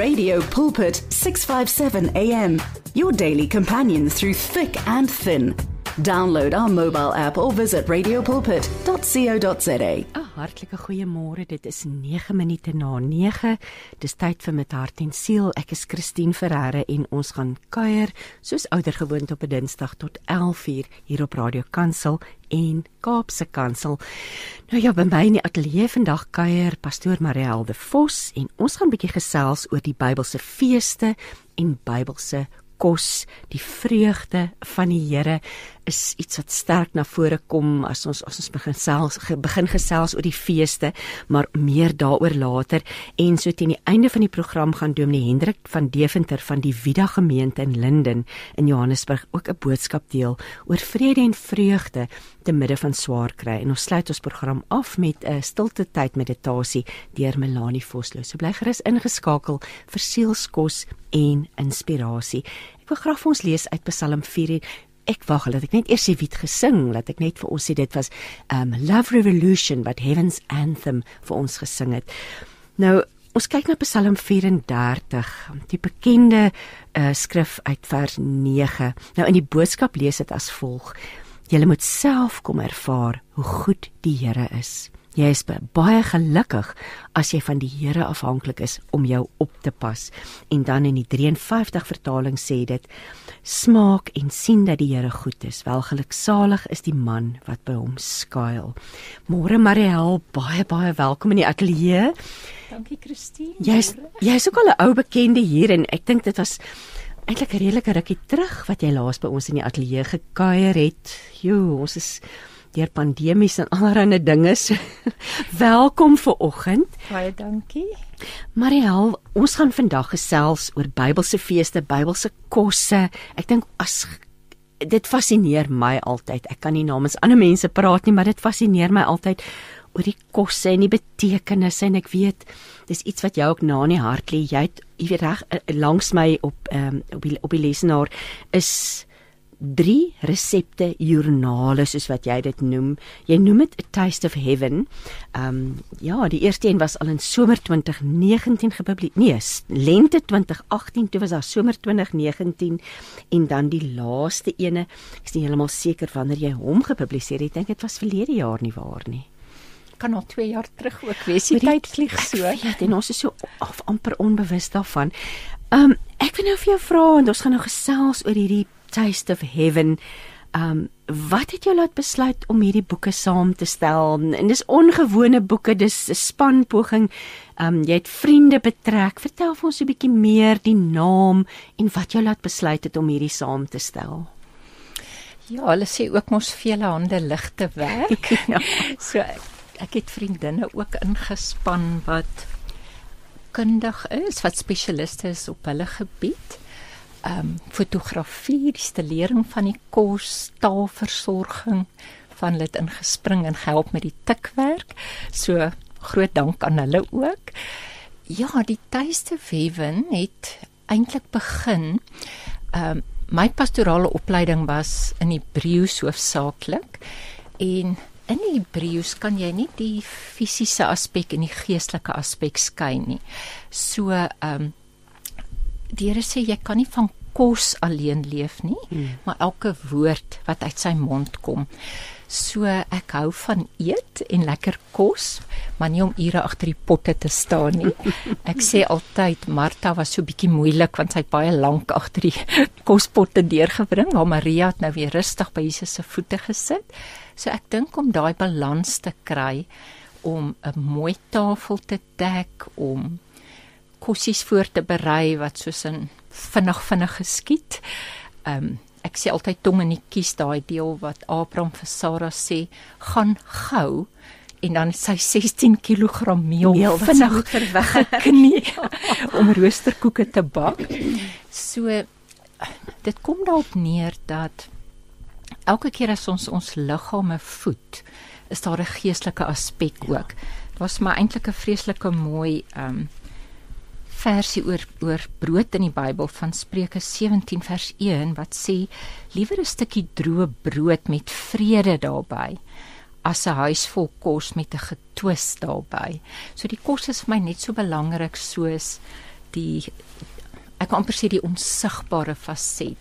Radio Pulpit 657 AM, your daily companion through thick and thin. Download our mobile app or visit radiopulpit.co.za. 'n Hartlike goeiemôre. Dit is 9 minute na 9. Dis tyd vir met hart en siel. Ek is Christine Ferreira en ons gaan kuier soos oudergewoond op 'n Dinsdag tot 11:00 hier op Radio Kansel en Kaapse Kansel. Nou ja, by my in die ateljee vandag kuier pastoor Marielle de Vos en ons gaan 'n bietjie gesels oor die Bybelse feeste en Bybelse kos, die vreugde van die Here is iets wat sterk na vore kom as ons as ons begin gesels begin gesels oor die feeste, maar meer daaroor later. En so teen die einde van die program gaan Dominee Hendrik van Deventer van die Vida gemeente in Linden in Johannesburg ook 'n boodskap deel oor vrede en vreugde te midde van swaar kry. En ons sluit ons program af met 'n stilte tyd meditasie deur Melanie Vosloo. So bly gerus ingeskakel vir sielskos en inspirasie. Ek wil graag vir ons lees uit Psalm 4 ek wag dat ek net eers sê wie het gesing, dat ek net vir ons sê dit was um Love Revolution wat Heaven's Anthem vir ons gesing het. Nou ons kyk na Psalm 34, die bekende uh, skrif uit vers 9. Nou in die boodskap lees dit as volg: Julle moet self kom ervaar hoe goed die Here is. Jy is baie gelukkig as jy van die Here afhanklik is om jou op te pas. En dan in die 53 vertaling sê dit: Smaak en sien dat die Here goed is. Welgeluksalig is die man wat by hom skuil. Môre Mariel, baie baie welkom in die ateljee. Dankie Christine. Jy's jy's ook al 'n ou bekende hier en ek dink dit was eintlik 'n redelike rukkie terug wat jy laas by ons in die ateljee gekuier het. Jo, ons is deur pandemies en allerlei dinge. Welkom vir oggend. Baie dankie. Mariel, ons gaan vandag gesels oor Bybelse feeste, Bybelse kosse. Ek dink as dit fascineer my altyd. Ek kan nie namens ander mense praat nie, maar dit fascineer my altyd oor die kosse en die betekenisse en ek weet dis iets wat jou ook na in die hart lê. Jy het jy weet reg eh, langs my op ehm um, op die op die lesenaar is drie resepte joernale soos wat jy dit noem. Jy noem dit a taste of heaven. Ehm um, ja, die eerste een was al in somer 2019 gepubliseer. Nee, lente 2018, toe was daar somer 2019 en dan die laaste ene. Ek is nie heeltemal seker wanneer jy hom gepubliseer het. Ek dink dit was verlede jaar nie waar nie kan al 2 jaar terug ook wees. Die, die tyd vlieg so. Ja, en ons is so af, amper onbewus daarvan. Ehm um, ek wil nou vir jou vra en ons gaan nou gesels oor hierdie Taste of Heaven. Um wat het jou laat besluit om hierdie boeke saam te stel? En dis ongewone boeke, dis 'n spanpoging. Um jy het vriende betrek. Vertel vir ons 'n bietjie meer die naam en wat jou laat besluit het om hierdie saam te stel. Ja, hulle sê ook mos vele hande ligte werk. ja. So ek, ek het vriendinne ook ingespan wat kundig is, wat spesialiste is op hulle gebied ehm um, fotografie, die stelering van die kos, taalversorging van hulle ingespring en gehelp met die tikwerk. So groot dank aan hulle ook. Ja, die tuiste wewen het eintlik begin ehm um, my pastorale opleiding was in Hebreëus hoofsaaklik en in Hebreëus kan jy nie die fisiese aspek en die geestelike aspek skei nie. So ehm um, die Here sê jy kan nie van kos alleen leef nie, hmm. maar elke woord wat uit sy mond kom. So ek hou van eet en lekker kos, maar nie om ure agter die potte te staan nie. Ek sê altyd Martha was so bietjie moeilik want sy het baie lank agter die kospotte deurgebring, maar Maria het nou weer rustig by Jesus se voete gesit. So ek dink om daai balans te kry om 'n mooi tafel te dek om kossies voor te berei wat soos 'n vinnig vinnig geskied. Ehm um, ek sê altyd tong in die kies daai deel wat Abraham vir Sara sê, gaan gou en dan sy 16 kg meel, meel vinnig verweknie om roosterkoeke te bak. So dit kom daarop neer dat elke keer as ons ons liggame voed, is daar 'n geestelike aspek ook. Dit was maar eintlik 'n vreeslike mooi ehm um, versie oor oor brood in die Bybel van Spreuke 17 vers 1 wat sê liewer 'n stukkie droë brood met vrede daarbey as 'n huis vol kos met 'n getwis daarbey. So die kos is vir my net so belangrik soos die ek kan amper sê die onsigbare faset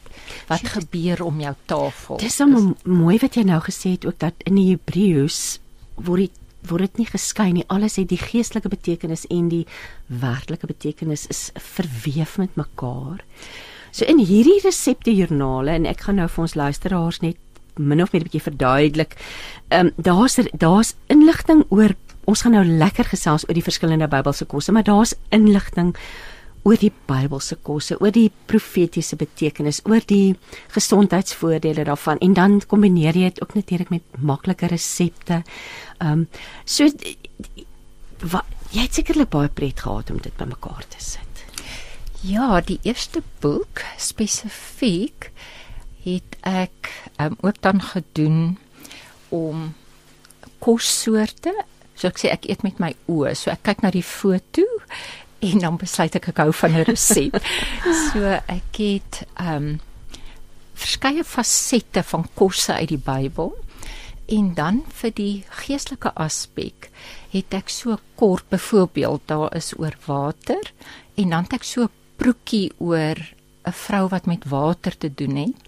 wat Sjoe, gebeur om jou tafel. Dis so mooi wat jy nou gesê het ook dat in die Hebreëus word dit word dit nie geskei nie. Alles het die geestelike betekenis en die werklike betekenis is verweef met mekaar. So in hierdie resepte joernale en ek gaan nou vir ons luisteraars net min of meer 'n bietjie verduidelik. Ehm um, daar's daar's inligting oor ons gaan nou lekker gesels oor die verskillende Bybelse kosse, maar daar's inligting oor die Bybelse kosse, oor die profetiese betekenis, oor die gesondheidsvoordele daarvan en dan kombineer jy dit ook natuurlik met maklike resepte. Ehm um, so wat jy het sekerlik baie pret gehad om dit bymekaar te sit. Ja, die eerste boek spesifiek het ek um, ook dan gedoen om kossoorte. So ek sê ek eet met my oë. So ek kyk na die foto en dan besluit ek ek hou van 'n resep. so ek het ehm um, verskeie fasette van kosse uit die Bybel en dan vir die geestelike aspek het ek so kort byvoorbeeld daar is oor water en dan het ek so proekie oor 'n vrou wat met water te doen het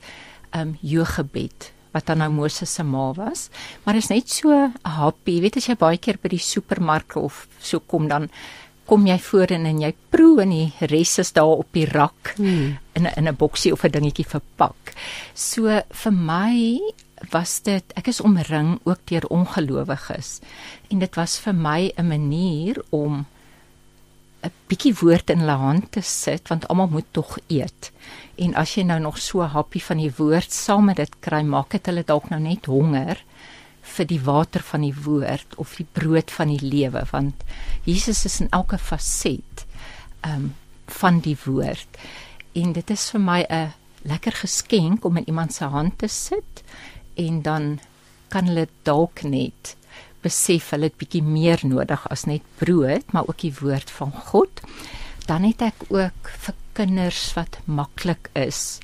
um Jogebed wat dan nou Moses se ma was, maar is net so happy. Jy weet as jy baie keer by die supermark of so kom dan kom jy voor en, en jy proe en die res is daar op die rak hmm. in 'n in 'n boksie of 'n dingetjie verpak. So vir my was dit ek is omring ook deur ongelowiges en dit was vir my 'n manier om 'n bietjie woord in hulle hand te sit want almal moet tog eet. En as jy nou nog so happy van die woord saam met dit kry, maak dit hulle dalk nou net honger vir die water van die woord of die brood van die lewe want Jesus is in elke faset um van die woord. En dit is vir my 'n lekker geskenk om in iemand se hand te sit en dan kan hulle dalk net besef hulle het bietjie meer nodig as net brood, maar ook die woord van God. Dan het ek ook vir kinders wat maklik is.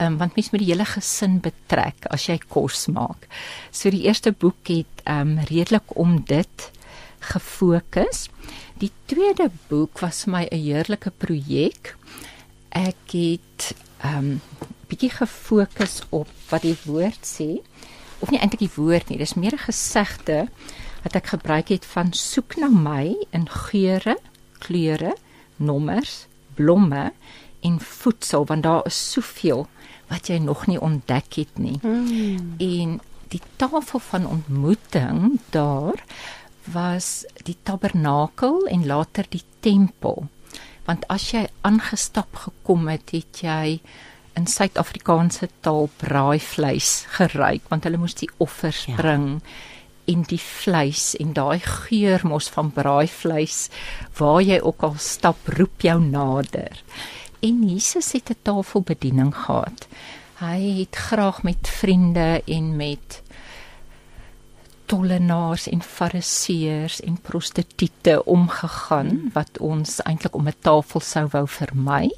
Ehm um, want mens moet die hele gesin betrek as jy kos maak. So die eerste boek het ehm um, redelik om dit gefokus. Die tweede boek was vir my 'n heerlike projek. Ek het ehm um, bietjie gefokus op wat die woord sê of nie eintlik die woord nie, dis meer 'n gesegde wat ek gebruik het van soek na my in geure, kleure, nommers, blomme en voedsel want daar is soveel wat jy nog nie ontdek het nie. Mm. En die tafel van ontmoeting daar was die tabernakel en later die tempel. Want as jy aangestap gekom het, het jy in Suid-Afrikaanse taal braaivleis geruik want hulle moes die offers ja. bring en die vleis en daai geur mos van braaivleis waar jy ook al stap roep jou nader. En Jesus het 'n tafelbediening gehad. Hy het graag met vriende en met tollenaars en fariseërs en prostituie omgegaan wat ons eintlik om 'n tafel sou wou vermy.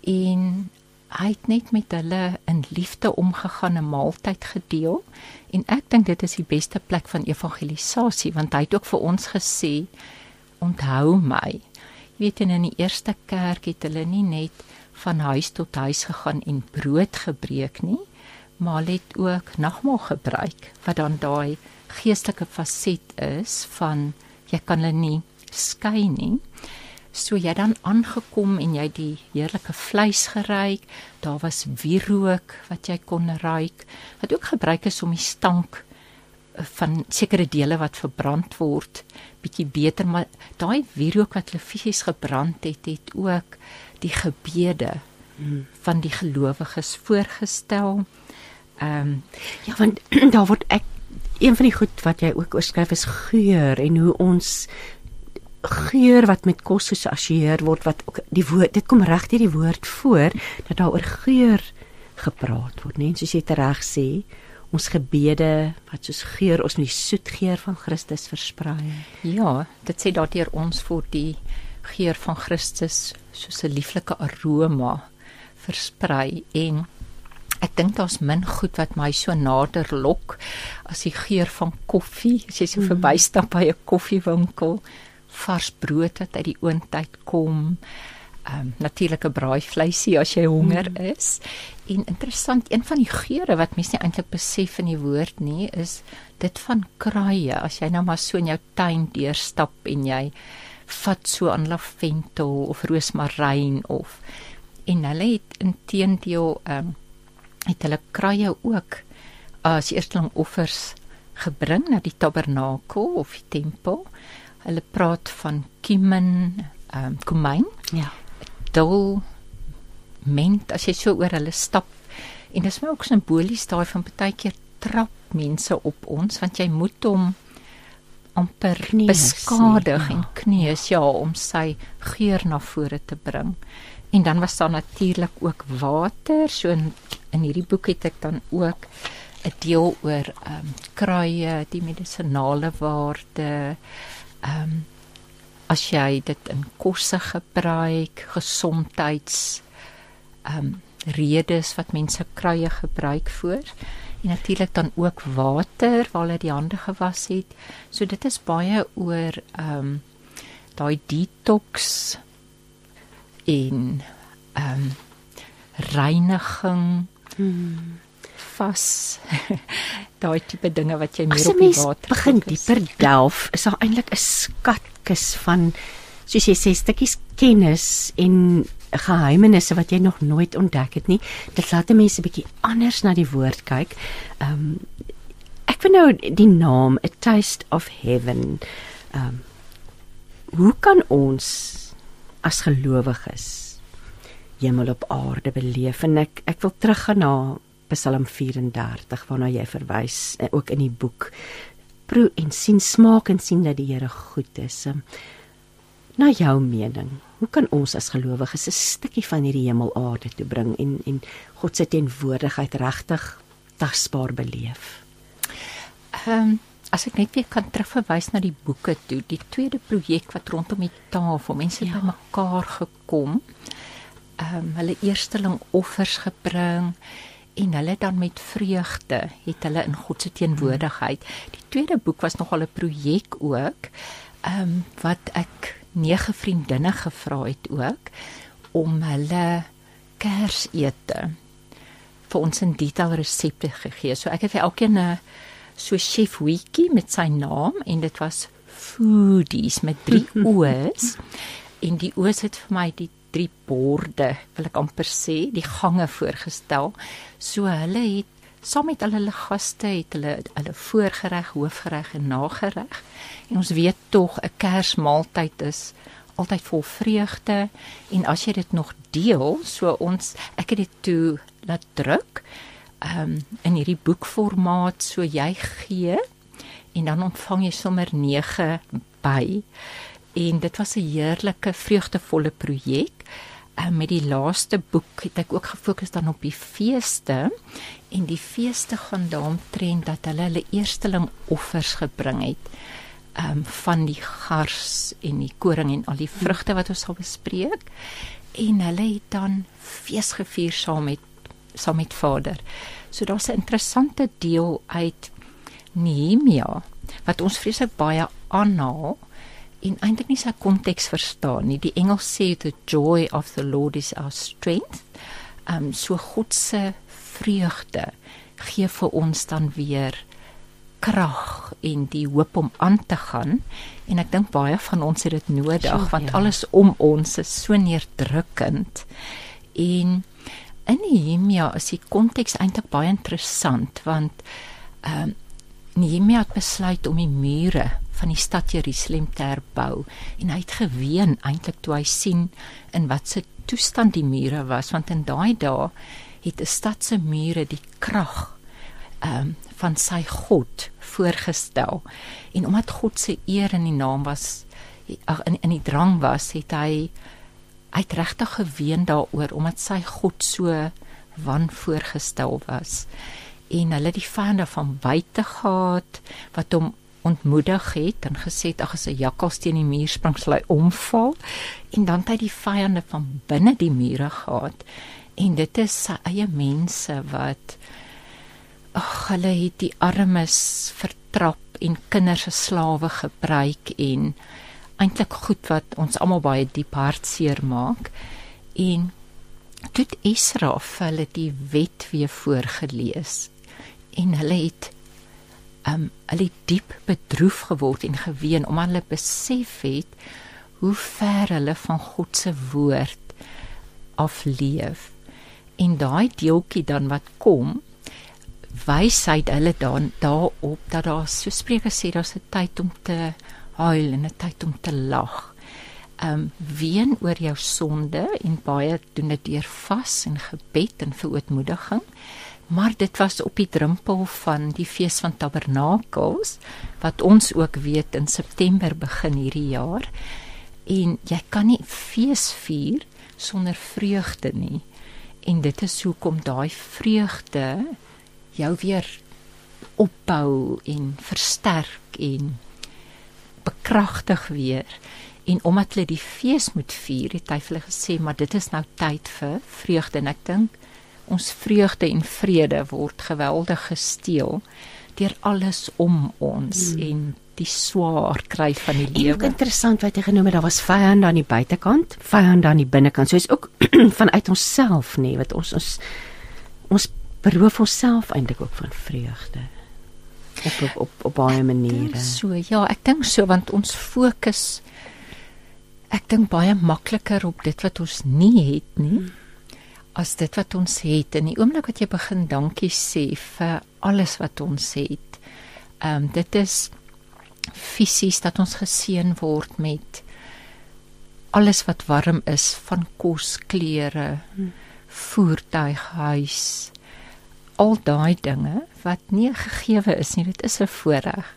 En hy het net met hulle in liefde omgegaan, 'n maaltyd gedeel en ek dink dit is die beste plek van evangelisasie want hy het ook vir ons gesê onthou my. Weet in die eerste kerk het hulle nie net van huis tot huis gegaan en brood gebreek nie, maar het ook nagmaal gebruik wat dan daai geestelike faset is van jy kan hulle nie skei nie. So jy dan aangekom en jy die heerlike vleis geruik. Daar was wierook wat jy kon ruik. Wat ook gebruik is om die stank van sekere dele wat verbrand word bietjie beter, maar daai wierook wat hulle fisies gebrand het, het ook die gebede hmm. van die gelowiges voorgestel. Ehm um, ja, want daar word ek een van die goed wat jy ook oorskryf is geur en hoe ons geur wat met kos geassosieer word wat ook die woord dit kom reg deur die woord voor dat daar oor geur gepraat word net soos jy reg sê ons gebede wat soos geur ons met die soet geur van Christus versprei ja dit sê daardeur ons voor die geur van Christus soos 'n lieflike aroma versprei en Ek dink daar's min goed wat my so nader lok as die geur van koffie. As jy so mm. verbystap by 'n koffiewinkel, vars brood wat uit die oondtyd kom. Um, natuurlike braaivleisie as jy honger mm. is. En interessant, een van die geure wat mense nie eintlik besef in die woord nie, is dit van kruie. As jy nou maar so in jou tuin deurstap en jy vat so aan lavendel of roosmaryn of en hulle het intedeel ehm um, het hulle kruie ook as eersteling offers gebring na die tabernakel of die tempel. Hulle praat van kimen, ehm um, kumyn. Ja dol ment as jy so oor hulle stap en dit is my ook simbolies daai van baie keer trap mense op ons want jy moet hom amper knees, beskadig ja. en kneus ja om sy geur na vore te bring. En dan was daar natuurlik ook water. So in, in hierdie boek het ek dan ook 'n deel oor ehm um, kruie, die medisonale waarde, ehm um, as jy dit in kosse gebruik, gesondheids ehm um, redes wat mense kruie gebruik voor. En natuurlik dan ook water waar hulle die hande gewas het. So dit is baie oor ehm um, daai detox in ehm um, reiniging. Hmm vas daai tipe dinge wat jy meer op die water begin dieper delf is daar eintlik 'n skatkis van soos jy sê stukkies kennis en geheimenisse wat jy nog nooit ontdek het nie. Dit laat mense 'n bietjie anders na die woord kyk. Ehm um, ek vind nou die naam a taste of heaven. Ehm um, hoe kan ons as gelowiges hemel op aarde beleef? En ek ek wil teruggaan na Psalm 34 waarna jy verwys eh, ook in die boek. Proe en sien smaak en sien dat die Here goed is. Um, na jou mening, hoe kan ons as gelowiges 'n stukkie van hierdie hemelaarde toe bring en en God se teenwoordigheid regtig tasbaar beleef? Ehm um, as ek net weer kan terugverwys na die boeke toe, die tweede projek wat rondom die tafel mense ja. bymekaar gekom. Ehm um, hulle eersteling offers gebring en hulle dan met vreugde het hulle in God se teenwoordigheid. Die tweede boek was nogal 'n projek ook, ehm um, wat ek nege vriendinne gevra het ook om hulle Kersete vir ons in detail resepte gegee. So ek het vir elkeen 'n so chef wiki met sy naam en dit was foodies met drie o's. en die o's het vir my die drie borde, wil ek amper sê, die gange voorgestel. So hulle het saam met hulle gaste het hulle hulle voorgereg, hoofgereg en nagereg. En ons weet tog 'n Kersmaaltyd is altyd vol vreugde en as jy dit nog deel, so ons ek het dit toe laat druk um, in hierdie boekformaat so jy gee en dan ontvang jy sommer 9 by en dit was 'n heerlike vreugdevolle projek. Uh, met die laaste boek het ek ook gefokus dan op die feeste. En die feeste gaan daaromtrent dat hulle hulle eersteling offers gebring het um van die gars en die koring en al die vrugte wat ons sal bespreek. En hulle het dan fees gevier saam met saam met Vader. So daar's 'n interessante deel uit Nehemia wat ons vreeslik baie aanhaal en eintlik nie sy konteks verstaan nie. Die Engels sê the joy of the Lord is our strength. Um so God se vreugde gee vir ons dan weer krag en die hoop om aan te gaan en ek dink baie van ons het dit nodig so, want ja. alles om ons is so neerdrukkend en in Nehemia is die konteks eintlik baie interessant want ehm um, Nehemia het besluit om die mure van die stad Jerusalem te herbou. En hy het geween eintlik toe hy sien in watter toestand die mure was want in daai dae het 'n stad se mure die krag ehm um, van sy God voorgestel. En omdat God se eer in die naam was ag in in die drang was het hy uit regtig geween daaroor omdat sy God so wan voorgestel was. En hulle die vyande van buite gehad wat hom ontmoedig het en gesê ag as 'n jakkals teen die muur spring sal hy omval? En dan het hy die vyande van binne die mure gehad. En dit is sy eie mense wat ag hulle het die armes vertrap en kinders as slawe gebruik en eintlik goed wat ons almal baie diep hartseer maak. En toe het Esra vir hulle die wet weer voorgeles en hulle het um hulle diep bedroef geword en geween omdat hulle besef het hoe ver hulle van God se woord afleef. En daai deeltjie dan wat kom, wys hy hulle dan daarop dat daar so Spreuke sê daar's 'n tyd om te huil en 'n tyd om te lag. Um ween oor jou sonde en baie doen dit deur vas en gebed en verootmoediging. Maar dit was op die drempel van die fees van Tabernakels wat ons ook weet in September begin hierdie jaar. En jy kan nie fees vier sonder vreugde nie. En dit is hoekom daai vreugde jou weer opbou en versterk en bekragtig weer. En omdat hulle die fees moet vier, het hy vir hulle gesê, maar dit is nou tyd vir vreugde en ek dink ons vreugde en vrede word geweldig gesteel deur alles om ons hmm. en die swaar kry van die lewe. Ook interessant wat jy genoem het, daar was vyande aan die buitekant, vyande aan die binnekant. So is ook vanuit onsself nê wat ons ons ons beroof onsself eintlik ook van vreugde op op op, op baie maniere. So ja, ek dink so want ons fokus ek dink baie makliker op dit wat ons nie het nie as dit wat ons het en die oomblik wat jy begin dankie sê vir alles wat ons het. Ehm um, dit is fisies dat ons geseën word met alles wat warm is van kos, klere, hmm. voertuig, huis, al daai dinge wat nie gegeewe is nie, dit is 'n voorreg.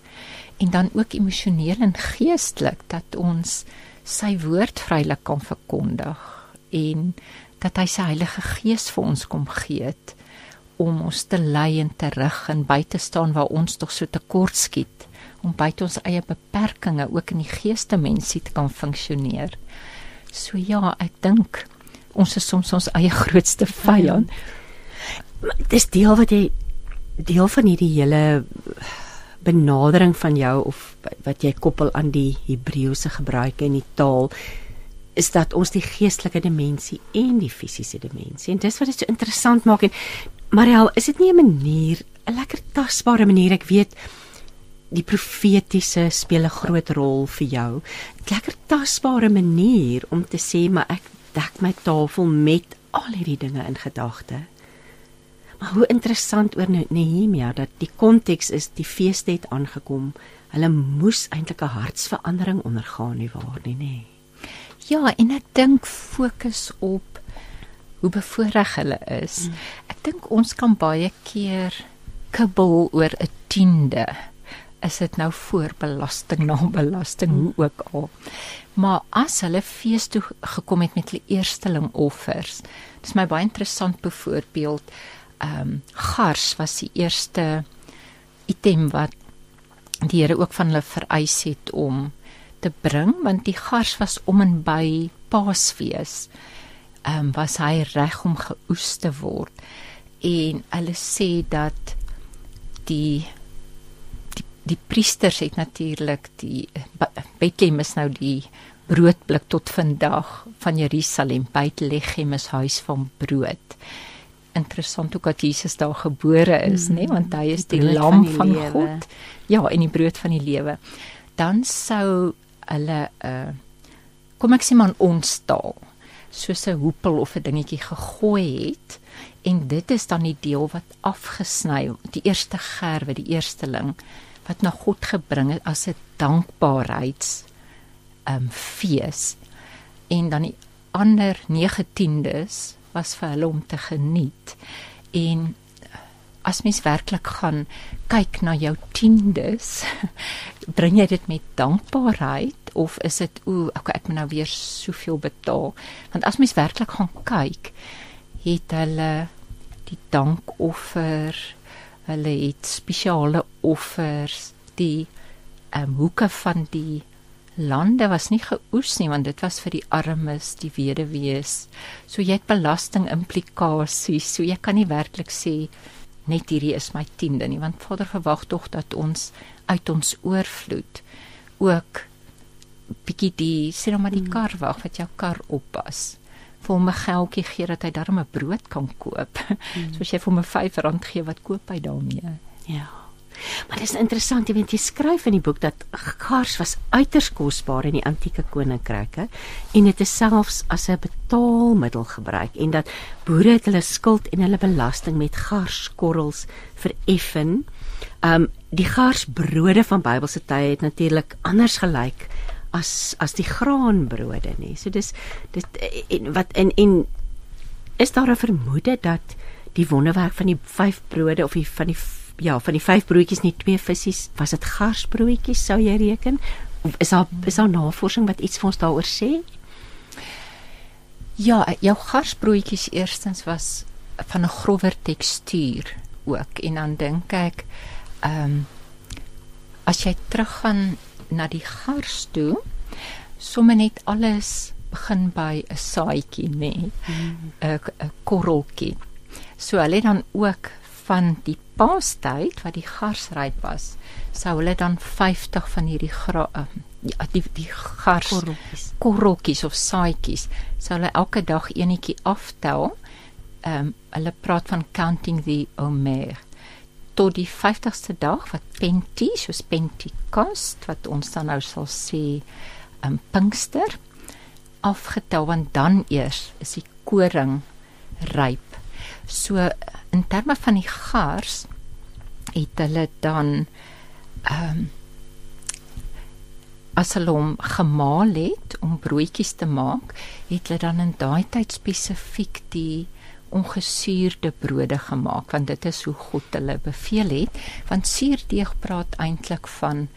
En dan ook emosioneel en geestelik dat ons sy woord vrylik kan verkondig en dat hy sy Heilige Gees vir ons kom gee het om ons te lei en te rig en by te staan waar ons tog so tekort skiet om buite ons eie beperkings ook in die geeste mensie te kan funksioneer. So ja, ek dink ons is soms ons eie grootste vyand. Ja dis deel wat jy deel van hierdie hele benadering van jou of wat jy koppel aan die Hebreëse gebruike in die taal is dat ons die geestelike dimensie en die fisiese dimensie en dis wat dit so interessant maak en Mariel is dit nie 'n manier 'n lekker tasbare manier ek weet die profetiese speel 'n groot rol vir jou 'n lekker tasbare manier om te sê maar ek dek my tafel met al hierdie dinge in gedagte Maar hoe interessant oor Nehemia dat die konteks is die feeste het aangekom. Hulle moes eintlik 'n hartsverandering ondergaan nie waar nie, nê. Ja, en ek dink fokus op hoe bevoorreg hulle is. Hmm. Ek dink ons kan baie keer kibbel oor 'n tiende. Is dit nou voorbelasting na belasting hoe ook al. Maar as hulle fees toe gekom het met hulle eersteling offers. Dis my baie interessant byvoorbeeld ehm um, gars was die eerste item wat die Here ook van hulle vereis het om te bring want die gars was om en by Paasfees. Ehm um, was hy reg om geoes te word en hulle sê dat die die, die priesters het natuurlik die Bethlehem is nou die broodblik tot vandag van Jerusalem Bethlehem is huis van brood interessant ook dat Jesus daar gebore is, mm, nê, want hy is die, die lam van, van God. Ja, en die brood van die lewe. Dan sou hulle uh, kom ek sê maar ons taal soos 'n hoepel of 'n dingetjie gegooi het en dit is dan die deel wat afgesny, die eerste gerwe, die eersteling wat na God gebring het as 'n dankbaarheids um fees. En dan die ander 19des was vir hulle om te geniet. En as mens werklik gaan kyk na jou tiendes, bring jy dit met dankbaarheid of is dit o, okay, ek moet nou weer soveel betaal? Want as mens werklik gaan kyk, het hulle die dankoffer, hulle het spesiale offers, die um, hoeke van die lande was nie geoes nie want dit was vir die armes, die weduwees. So jy het belasting implikasies. So jy kan nie werklik sê net hierdie is my tiende nie want Vader verwag tog dat ons uit ons oorvloed ook bietjie die sê nou maar die hmm. kar wag wat jou kar oppas vir hom 'n geldjie gee dat hy darm 'n brood kan koop. Mm. So as jy vir hom 'n R5 gee, wat koop hy daarmee? Ja. Maar dit is interessant, jy weet jy skryf in die boek dat gars was uiters kosbaar in die antieke koninkryke en dit is selfs as 'n betaalmiddel gebruik en dat boere het hulle skuld en hulle belasting met garskorrels vereffen. Um die garsbrode van Bybelse tye het natuurlik anders gelyk as as die graanbrode nie. So dis dit en wat en en is daar 'n vermoede dat die wonderwerk van die vyf brode of die van die ja, van die vyf broodjies nie twee visse was dit garsbroodjies sou jy reken? Of is daar is daar navorsing wat iets vir ons daaroor sê? Ja, jou garsbroodjies eerstens was van 'n grower tekstuur ook en dan dink ek ehm um, as jy teruggaan na die gars toe, somme net alles begin by 'n saadjie, nê? 'n mm. 'n korreltjie. So hulle dan ook van die paastyd wat die gars ryp was, sou hulle dan 50 van hierdie gra uh, ja, die die gars korreltjies korreltjies of saadjies sou hulle elke dag enetjie aftel. Ehm um, hulle praat van counting the omer tot die 50ste dag wat Penti, soos Pentekost wat ons dan nou sal sê, um, Pinkster afgetel want dan eers is die koring ryp. So in terme van die gars het hulle dan ehm um, as hulle hom gemaal het om broodjies te maak, het hulle dan in daai tyd spesifiek die ongesuurde brode gemaak want dit is hoe God hulle beveel het want suurdeeg praat eintlik van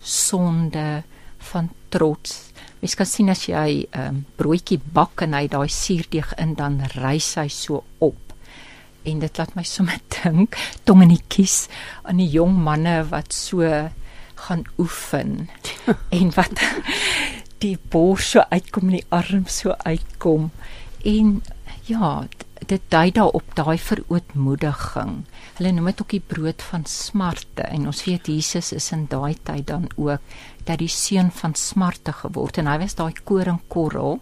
sonde van trots. Mens kan sien as jy 'n um, broodjie bak en hy daai suurdeeg in dan rys hy so op en dit laat my sommer dink tong in die kies aan die jong manne wat so gaan oefen en wat die bors so uitkom en die arm so uitkom en ja dit dui daarop daai verootmoediging. Hulle noem dit ook die brood van smarte en ons weet Jesus is in daai tyd dan ook dat die seun van smarte geword en hy was daai koringkorrel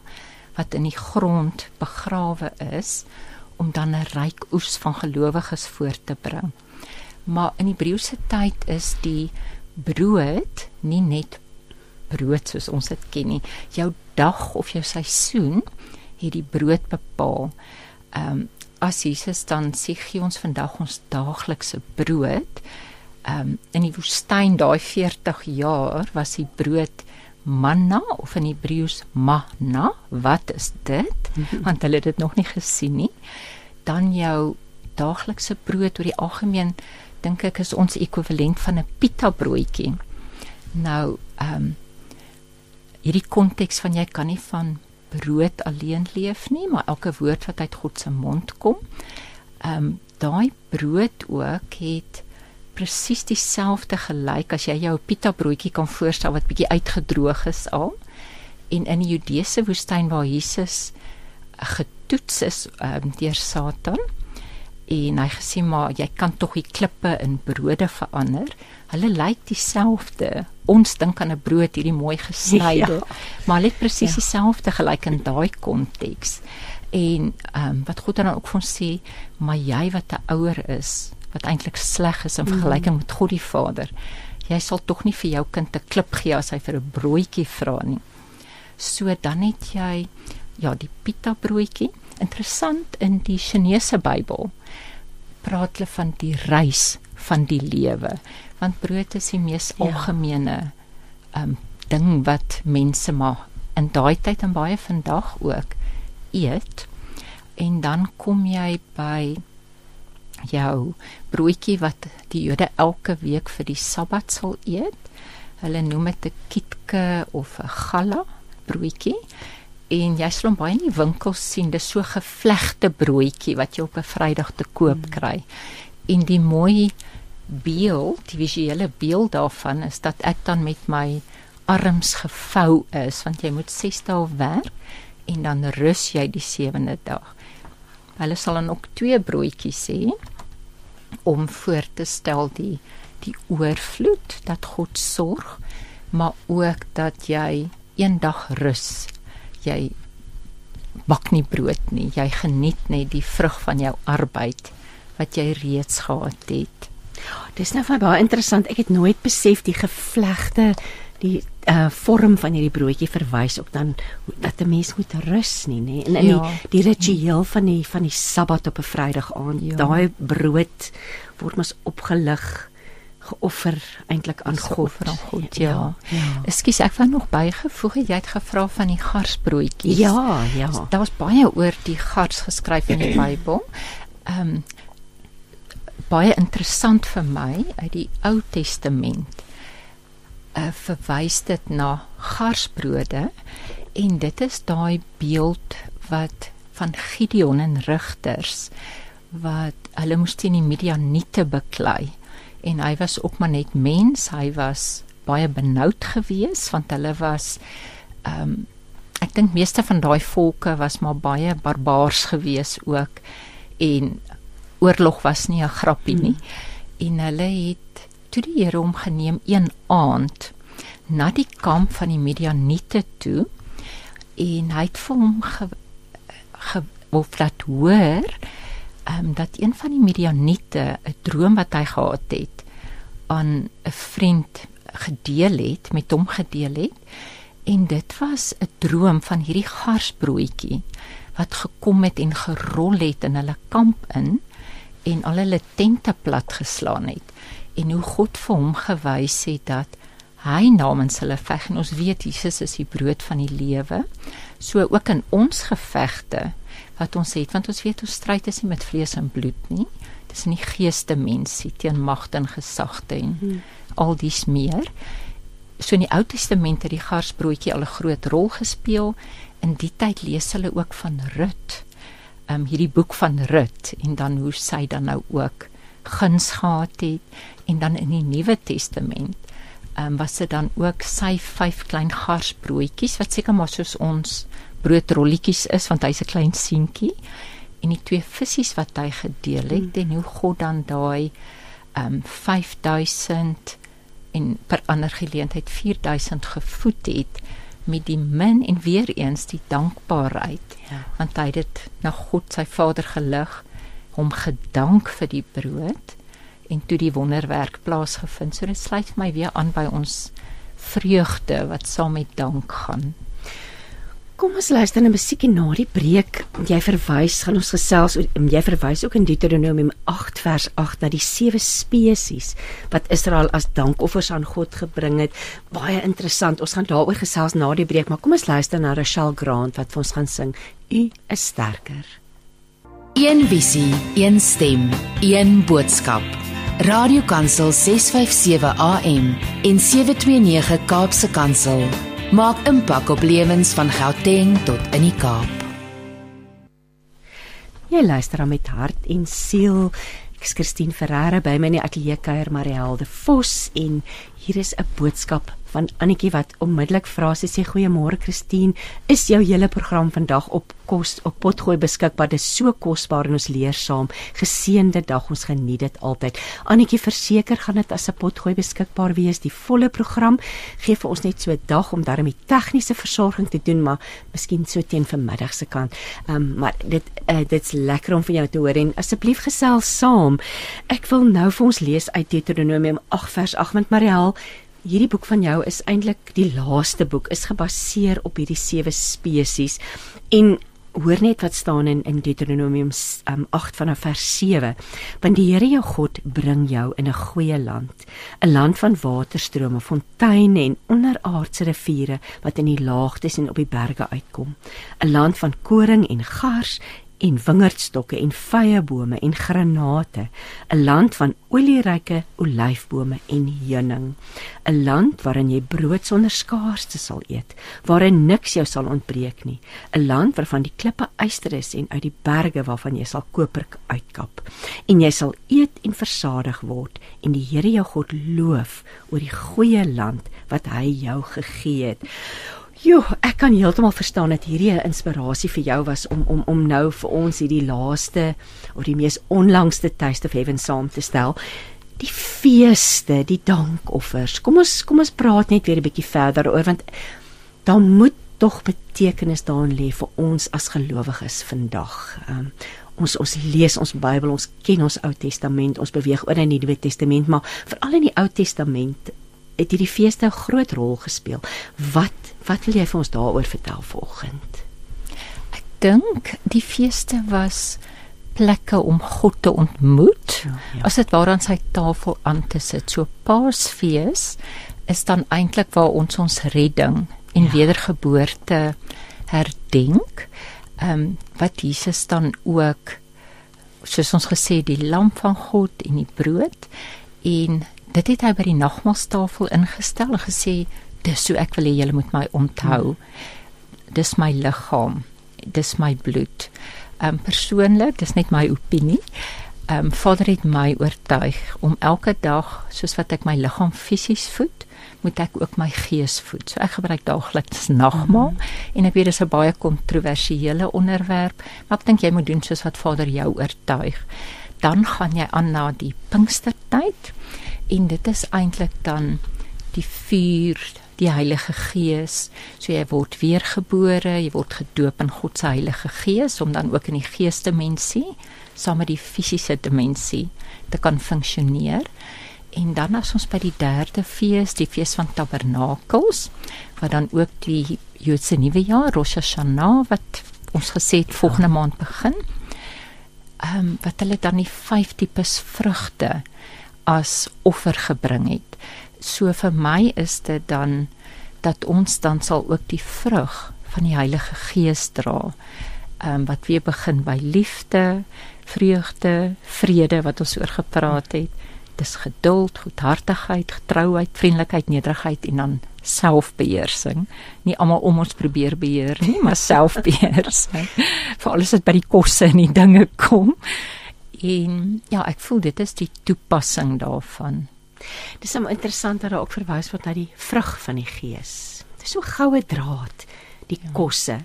wat in die grond begrawe is om dan 'n ryk oes van gelowiges voor te bring. Maar in Hebreëse tyd is die brood nie net brood soos ons dit ken nie. Jou dag of jou seisoen het die brood bepaal ehm um, as Jesus dan sê gee ons vandag ons daaglikse brood. Ehm um, in die woestyn daai 40 jaar was die brood manna of in Hebreëus manna. Wat is dit? Want hulle het dit nog nie gesien nie. Dan jou daaglikse brood oor die algemeen dink ek is ons ekwivalent van 'n pita broodjie. Nou ehm um, hierdie konteks van jy kan nie van brood alleen leef nie, maar elke woord wat uit God se mond kom. Ehm um, daai brood ook het presies dieselfde gelyk as jy jou pita broodjie kan voorstel wat bietjie uitgedroog is al. En in die Judese woestyn waar Jesus getoets is um, deur Satan en hy gesê maar jy kan tog die klippe in brode verander. Hulle lyk dieselfde. Ons dink aan 'n brood hierdie mooi gesnyde, ja. maar hulle het presies ja. dieselfde gelyk in daai konteks. En ehm um, wat God dan ook van sê, maar jy wat te ouer is, wat eintlik sleg is in vergelyking mm. met God die Vader, jy sal tog nie vir jou kind 'n klip gee as hy vir 'n broodjie vra nie. So dan het jy ja, die pita broodjie. Interessant in die Chinese Bybel praat hulle van die reis van die lewe want brood is die mees ja. algemene um ding wat mense maar in daai tyd en baie vandag ook eet en dan kom jy by jou broodjie wat die Jode elke week vir die Sabbat sal eet. Hulle noem dit 'n kitke of 'n galla broodjie en jy sal hom baie in die winkels sien, dis so gevlegte broodjie wat jy op 'n Vrydag te koop mm. kry. En die mooi beeld, die visuele beeld daarvan is dat ek dan met my arms gevou is want jy moet 6 dae werk en dan rus jy die 7de dag. Hulle sal dan ook twee broodjies hê om voor te stel die die oorvloed dat God sorg, maar ook dat jy eendag rus jy bak nie brood nie. Jy geniet net die vrug van jou arbeid wat jy reeds gehad het. Dis nou vir baie interessant. Ek het nooit besef die gevlegte die uh vorm van hierdie broodjie verwys ook dan dat 'n mens moet rus nie, nê? En in ja. die die ritueel van die van die Sabbat op 'n Vrydag aand, ja. daai brood word mos opgelig geoffer eintlik aan God aan God ja. ja. Ekskuus ek wou nog bygevoeg jy het gevra van die garsbroodjies. Ja, ja. Daar was baie oor die gars geskryf in die Bybel. Ehm um, baie interessant vir my uit die Ou Testament uh, verwys dit na garsbrode en dit is daai beeld wat van Gideon en rigters wat hulle moes teen die Midianiete beklei en hy was ook maar net mens. Hy was baie benoud geweest want hulle was ehm um, ek dink meeste van daai volke was maar baie barbaars geweest ook. En oorlog was nie 'n grappie nie. Hmm. en hulle het toe die Here hom geneem een aand na die kamp van die Midianiete toe en hy het vir hom ge, ge of laat hoor um, dat een van die Midianiete 'n droom wat hy gehad het aan 'n vriend gedeel het met hom gedeel het en dit was 'n droom van hierdie garsbroodjie wat gekom het en gerol het in hulle kamp in en al hulle tente plat geslaan het en hoe God vir hom gewys het dat hy namens hulle veg en ons weet Jesus is die brood van die lewe. So ook in ons gevegte wat ons het want ons weet ons stryd is nie met vlees en bloed nie. Dis in die geeste mense teen magte en gesagte en hmm. al dies meer. So in die Ou Testament het die garsbroodjie al 'n groot rol gespeel. In die tyd lees hulle ook van Rut. Ehm um, hierdie boek van Rut en dan hoe sy dan nou ook guns gehad het en dan in die Nuwe Testament ehm um, was dit dan ook sy vyf klein garsbroodjies wat seker maar soos ons broodrolletjies is want hy's 'n klein seentjie en die twee visse wat hy gedeel het hmm. en hoe God dan daai ehm um, 5000 en per ander geleentheid 4000 gevoed het met die min en weer eens die dankbaarheid ja. want hy het dit na God sy Vader gelig hom gedank vir die brood en toe die wonderwerk plaasgevind. So dit sluit my weer aan by ons vreugde wat saam met dank gaan. Kom ons luister na musiekie na die breek. Jy verwys, gaan ons gesels jy verwys ook in Deuteronomium 8 vers 8 na die sewe spesies wat Israel as dankoffers aan God gebring het. Baie interessant. Ons gaan daaroor gesels na die breek, maar kom ons luister na Rachel Grant wat vir ons gaan sing. U is sterker. Een visie, een stem, een boodskap. Radiokansel 657 AM en 729 Kaapse Kansel maak impak op lewens van Gauteng tot in die Kaap. Jy luister aan met hart en siel. Ek's Christine Ferreira by my in die ateljee kuier Marielde Vos en hier is 'n boodskap van Annetjie wat onmiddellik vra sy sê goeiemôre Christine. Is jou hele program vandag op kos op potgooi beskikbaar? Dis so kosbaar en ons leer saam. Geseënde dag ons geniet dit altyd. Annetjie verseker gaan dit as 'n potgooi beskikbaar wees die volle program. Gee vir ons net so 'n dag om daarmee tegniese versorging te doen maar miskien so teen vermiddag se kant. Um, maar dit uh, dit's lekker om vir jou te hoor en asseblief gesels saam. Ek wil nou vir ons lees uit Deuteronomium 8 vers 8 met Mariel hierdie boek van jou is eintlik die laaste boek is gebaseer op hierdie sewe spesies. En hoor net wat staan in in Deuteronomium um, 8 vanaf vers 7 want die Here jou God bring jou in 'n goeie land 'n land van waterstrome fonteine en onderaardse riviere wat in die laagtes en op die berge uitkom. 'n land van koring en gars en wingerdstokke en vyebome en granate, 'n land van olieryke olyfbome en heuning, 'n land waarin jy brood sonder skaarste sal eet, waarin niks jou sal ontbreek nie, 'n land waarvan die klippe yster is en uit die berge waarvan jy sal koper uitkap. En jy sal eet en versadig word en die Here jou God loof oor die goeie land wat hy jou gegee het. Jo, ek kan heeltemal verstaan dat hierdie 'n inspirasie vir jou was om om om nou vir ons hierdie laaste of die mees onlangste Taste of Heaven saam te stel. Die feeste, die dankoffers. Kom ons kom ons praat net weer 'n bietjie verder oor want daar moet tog betekenis daarin lê vir ons as gelowiges vandag. Um, ons ons lees ons Bybel, ons ken ons Ou Testament, ons beweeg oor in die Nuwe Testament, maar veral in die Ou Testament het hierdie feeste 'n groot rol gespeel. Wat wat wil jy vir ons daaroor vertel vanoggend? Ek dink die feeste was plekke om God te ontmoet. Ja, ja. As dit waar aan sy tafel aan te sit. So Paasfees is dan eintlik waar ons ons redding en ja. wedergeboorte herdenk. Ehm um, wat Jesus dan ook soos ons gesê die lam van God en die brood en dit het hy by die nagmaaltafel ingestel en gesê dis so ek wil hê julle moet my onthou. Dis my liggaam. Dis my bloed. Ehm um, persoonlik, dis net my opinie. Ehm um, Vader het my oortuig om elke dag soos wat ek my liggaam fisies voed, moet ek ook my gees voed. So ek gebruik daagliks nagmaal mm -hmm. en ek weet dis 'n baie kontroversiële onderwerp, maar ek dink jy moet doen soos wat Vader jou oortuig. Dan gaan jy aan na die Pinkstertyd en dit is eintlik dan die vuur die Heilige Gees. So jy word weergebore, jy word gedoop in God se Heilige Gees om dan ook in die geesdimensie saam met die fisiese dimensie te kan funksioneer. En dan as ons by die derde fees, die fees van Tabernakels, wat dan ook die Joodse nuwe jaar Rosh Hashanah wat ons gesê het volgende maand begin. Ehm um, wat hulle dan die vyf tipes vrugte as offer gebring het. So vir my is dit dan dat ons dan sal ook die vrug van die Heilige Gees dra. Ehm um, wat weer begin by liefde, vreugde, vrede wat ons oor gepraat het. Dis geduld, goedhartigheid, getrouheid, vriendelikheid, nederigheid en dan selfbeheersing. Nie almal om ons probeer beheer nie, maar selfbeheersing. Vir alles wat by die kosse en die dinge kom. En ja, ek voel dit is die toepassing daarvan. Dis sommer interessant dat daar ook verwys word na die vrug van die gees. Dis so goue draad, die ja. kosse.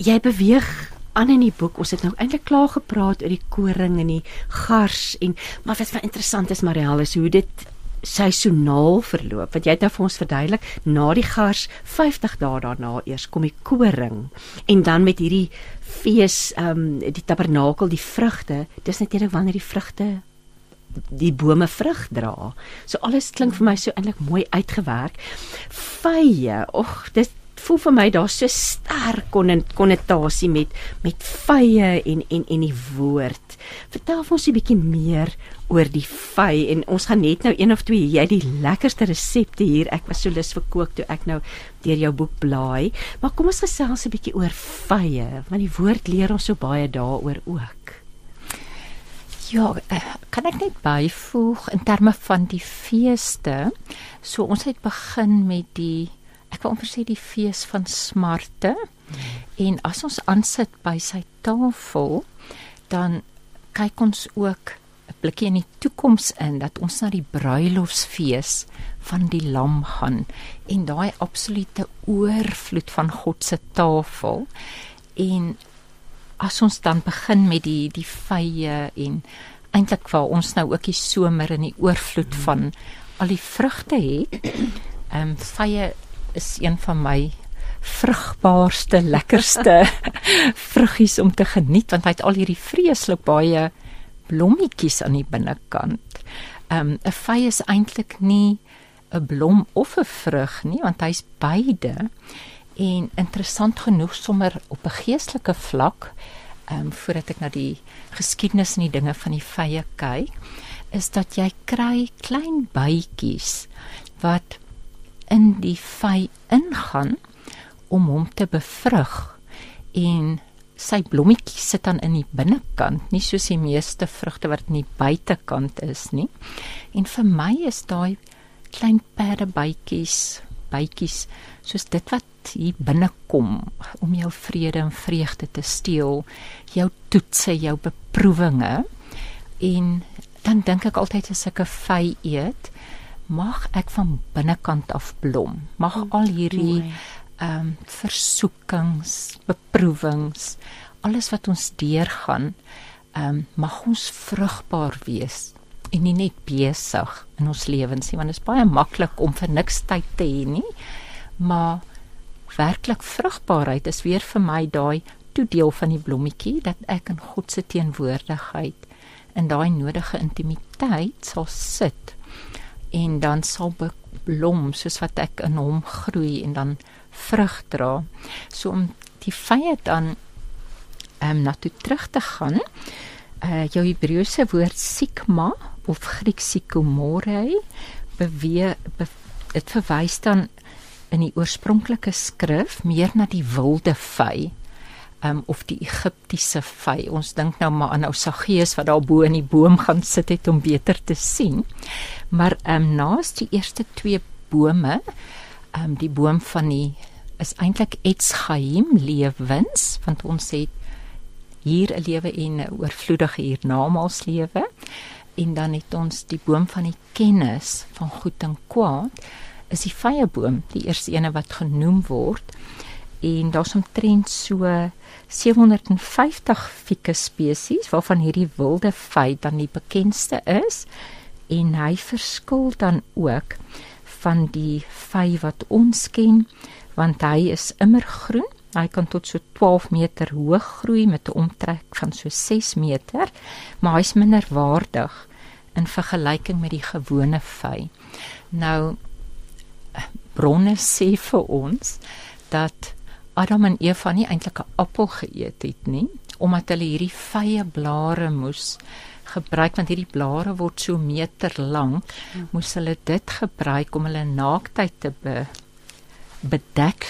Jy beweeg aan in die boek. Ons het nou eintlik klaar gepraat oor die koring en die gars en maar wat vir interessant is Marielle is hoe dit seisoonaal verloop. Wat jy het nou vir ons verduidelik, na die gars 50 dae daarna eers kom die koring en dan met hierdie fees ehm um, die tabernakel, die vrugte, dis natuurlik wanneer die vrugte die bome vrug dra. So alles klink vir my so eintlik mooi uitgewerk. Vye, ag, dis voel vir my daar's so sterk konnotasie met met vye en en en die woord. Vertel ons 'n bietjie meer oor die vy en ons gaan net nou een of twee jy die lekkerste resepte hier. Ek was so lus vir kook toe ek nou deur jou boek blaai. Maar kom ons gesels 'n bietjie oor vye want die woord leer ons so baie daaroor ook. Ja, eh, kan ek net byvoeg in terme van die feeste. So ons het begin met die ek wil amper sê die fees van smarte. En as ons aansit by sy tafel, dan kyk ons ook 'n blikkie in die toekoms in dat ons na die bruilofsfees van die lam gaan en daai absolute oorvloed van God se tafel. En as ons dan begin met die die vye en eintlik waar ons nou ook die somer in die oorvloed van al die vrugte het. Ehm um, vye is een van my vrugbaarste, lekkerste vruggies om te geniet want hy het al hierdie vreeslik baie blommetjies aan die binnekant. Ehm um, 'n vy is eintlik nie 'n blom of 'n vrug nie want hy's beide. En interessant genoeg sommer op 'n geestelike vlak, ehm um, voordat ek na die geskiedenis en die dinge van die vye kyk, is dat jy kry klein bytjies wat in die vy ingaan om hom te bevrug en sy blommetjies sit dan in die binnekant nie soos die meeste vrugte wat in die buitekant is nie. En vir my is daai klein perdebytjies bytjies soos dit wat hier binne kom om jou vrede en vreugde te steel jou toetse jou beproewinge en dan dink ek altyd as ek 'n vy eet mag ek van binnekant af blom. Mag oh, al hierdie ehm um, versoekings, beproewings, alles wat ons deurgaan, ehm um, mag ons vrugbaar wees en nie net besig in ons lewens nie, want dit is baie maklik om vir niks tyd te hê nie. Maar werklik vrugbaarheid is weer vir my daai toedeel van die blommetjie dat ek in God se teenwoordigheid in daai nodige intimiteit sal sit en dan sal blom soos wat ek in hom groei en dan vrug dra. So om die vye dan ehm um, na toe terug te gaan. Uh jou Hebreëse woord sigma of Grieks sikomore beweeg be, dit verwys dan in die oorspronklike skrif meer na die wilde vy um, of die Egiptiese vy. Ons dink nou maar aan ou Saggeus wat daar bo in die boom gaan sit het om beter te sien. Maar ehm um, naas die eerste twee bome, ehm um, die boom van die is eintlik Etschaim lewens want ons het hier 'n lewe en 'n oorvloedige hiernamaals lewe en dan het ons die boom van die kennis van goed en kwaad is die vrye boom die eerste ene wat genoem word en daar's omtrent so 750 ficus spesies waarvan hierdie wilde vy dan die bekendste is en hy verskil dan ook van die vy wat ons ken want hy is immergroen. Hy kan tot so 12 meter hoog groei met 'n omtrek van so 6 meter, maar hy's minder waardig in vergelyking met die gewone vy. Nou bronne sê vir ons dat Adam en Eva nie eintlik 'n appel geëet het nie, omdat hulle hierdie vye blare moes gebruik want hierdie blare word so meter lank, moes hulle dit gebruik om hulle naaktheid te be, bedek.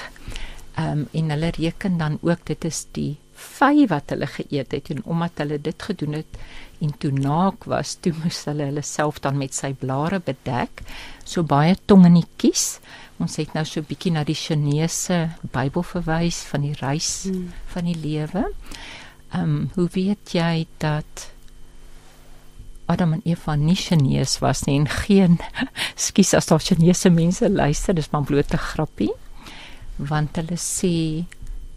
Ehm um, en hulle reken dan ook dit is die vy wat hulle geëet het en omdat hulle dit gedoen het en toe naak was, toe moes hulle hulle self dan met sy blare bedek. So baie tong in die kies. Ons het nou so 'n bietjie na die Chinese Bybel verwys van die reis hmm. van die lewe. Ehm um, hoe weet jy dat Adam en Eva nie Chinese was nie en geen skus as daar Chinese mense luister, dis maar blote grappie. Want hulle sê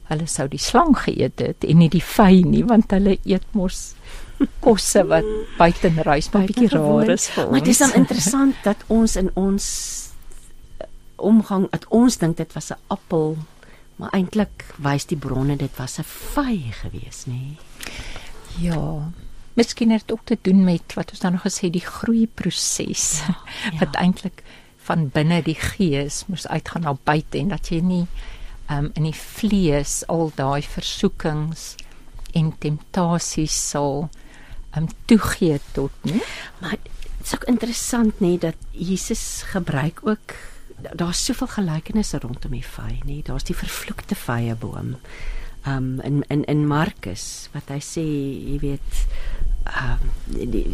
hulle sou die slang geëet het en nie die vy nie want hulle eet mos kosse wat buitenreis maar bietjie raar is vir ons. Maar dit is dan interessant dat ons in ons omgang dat ons dink dit was 'n appel, maar eintlik wys die bronne dit was 'n vy gewees, nê? Ja. Miskien het dit ook te doen met wat ons dan nog gesê die groeiproses ja, ja. wat eintlik van binne die gees moes uitgaan na buite en dat jy nie um, in die vlees al daai versoekings en temptasies sal um, toegee tot, né? Maar dit is ook interessant nê dat Jesus gebruik ook daar's soveel gelykenisse rondom die vy, nê? Daar's die vervloekte vye boom. Um in in in Markus wat hy sê, jy weet, um die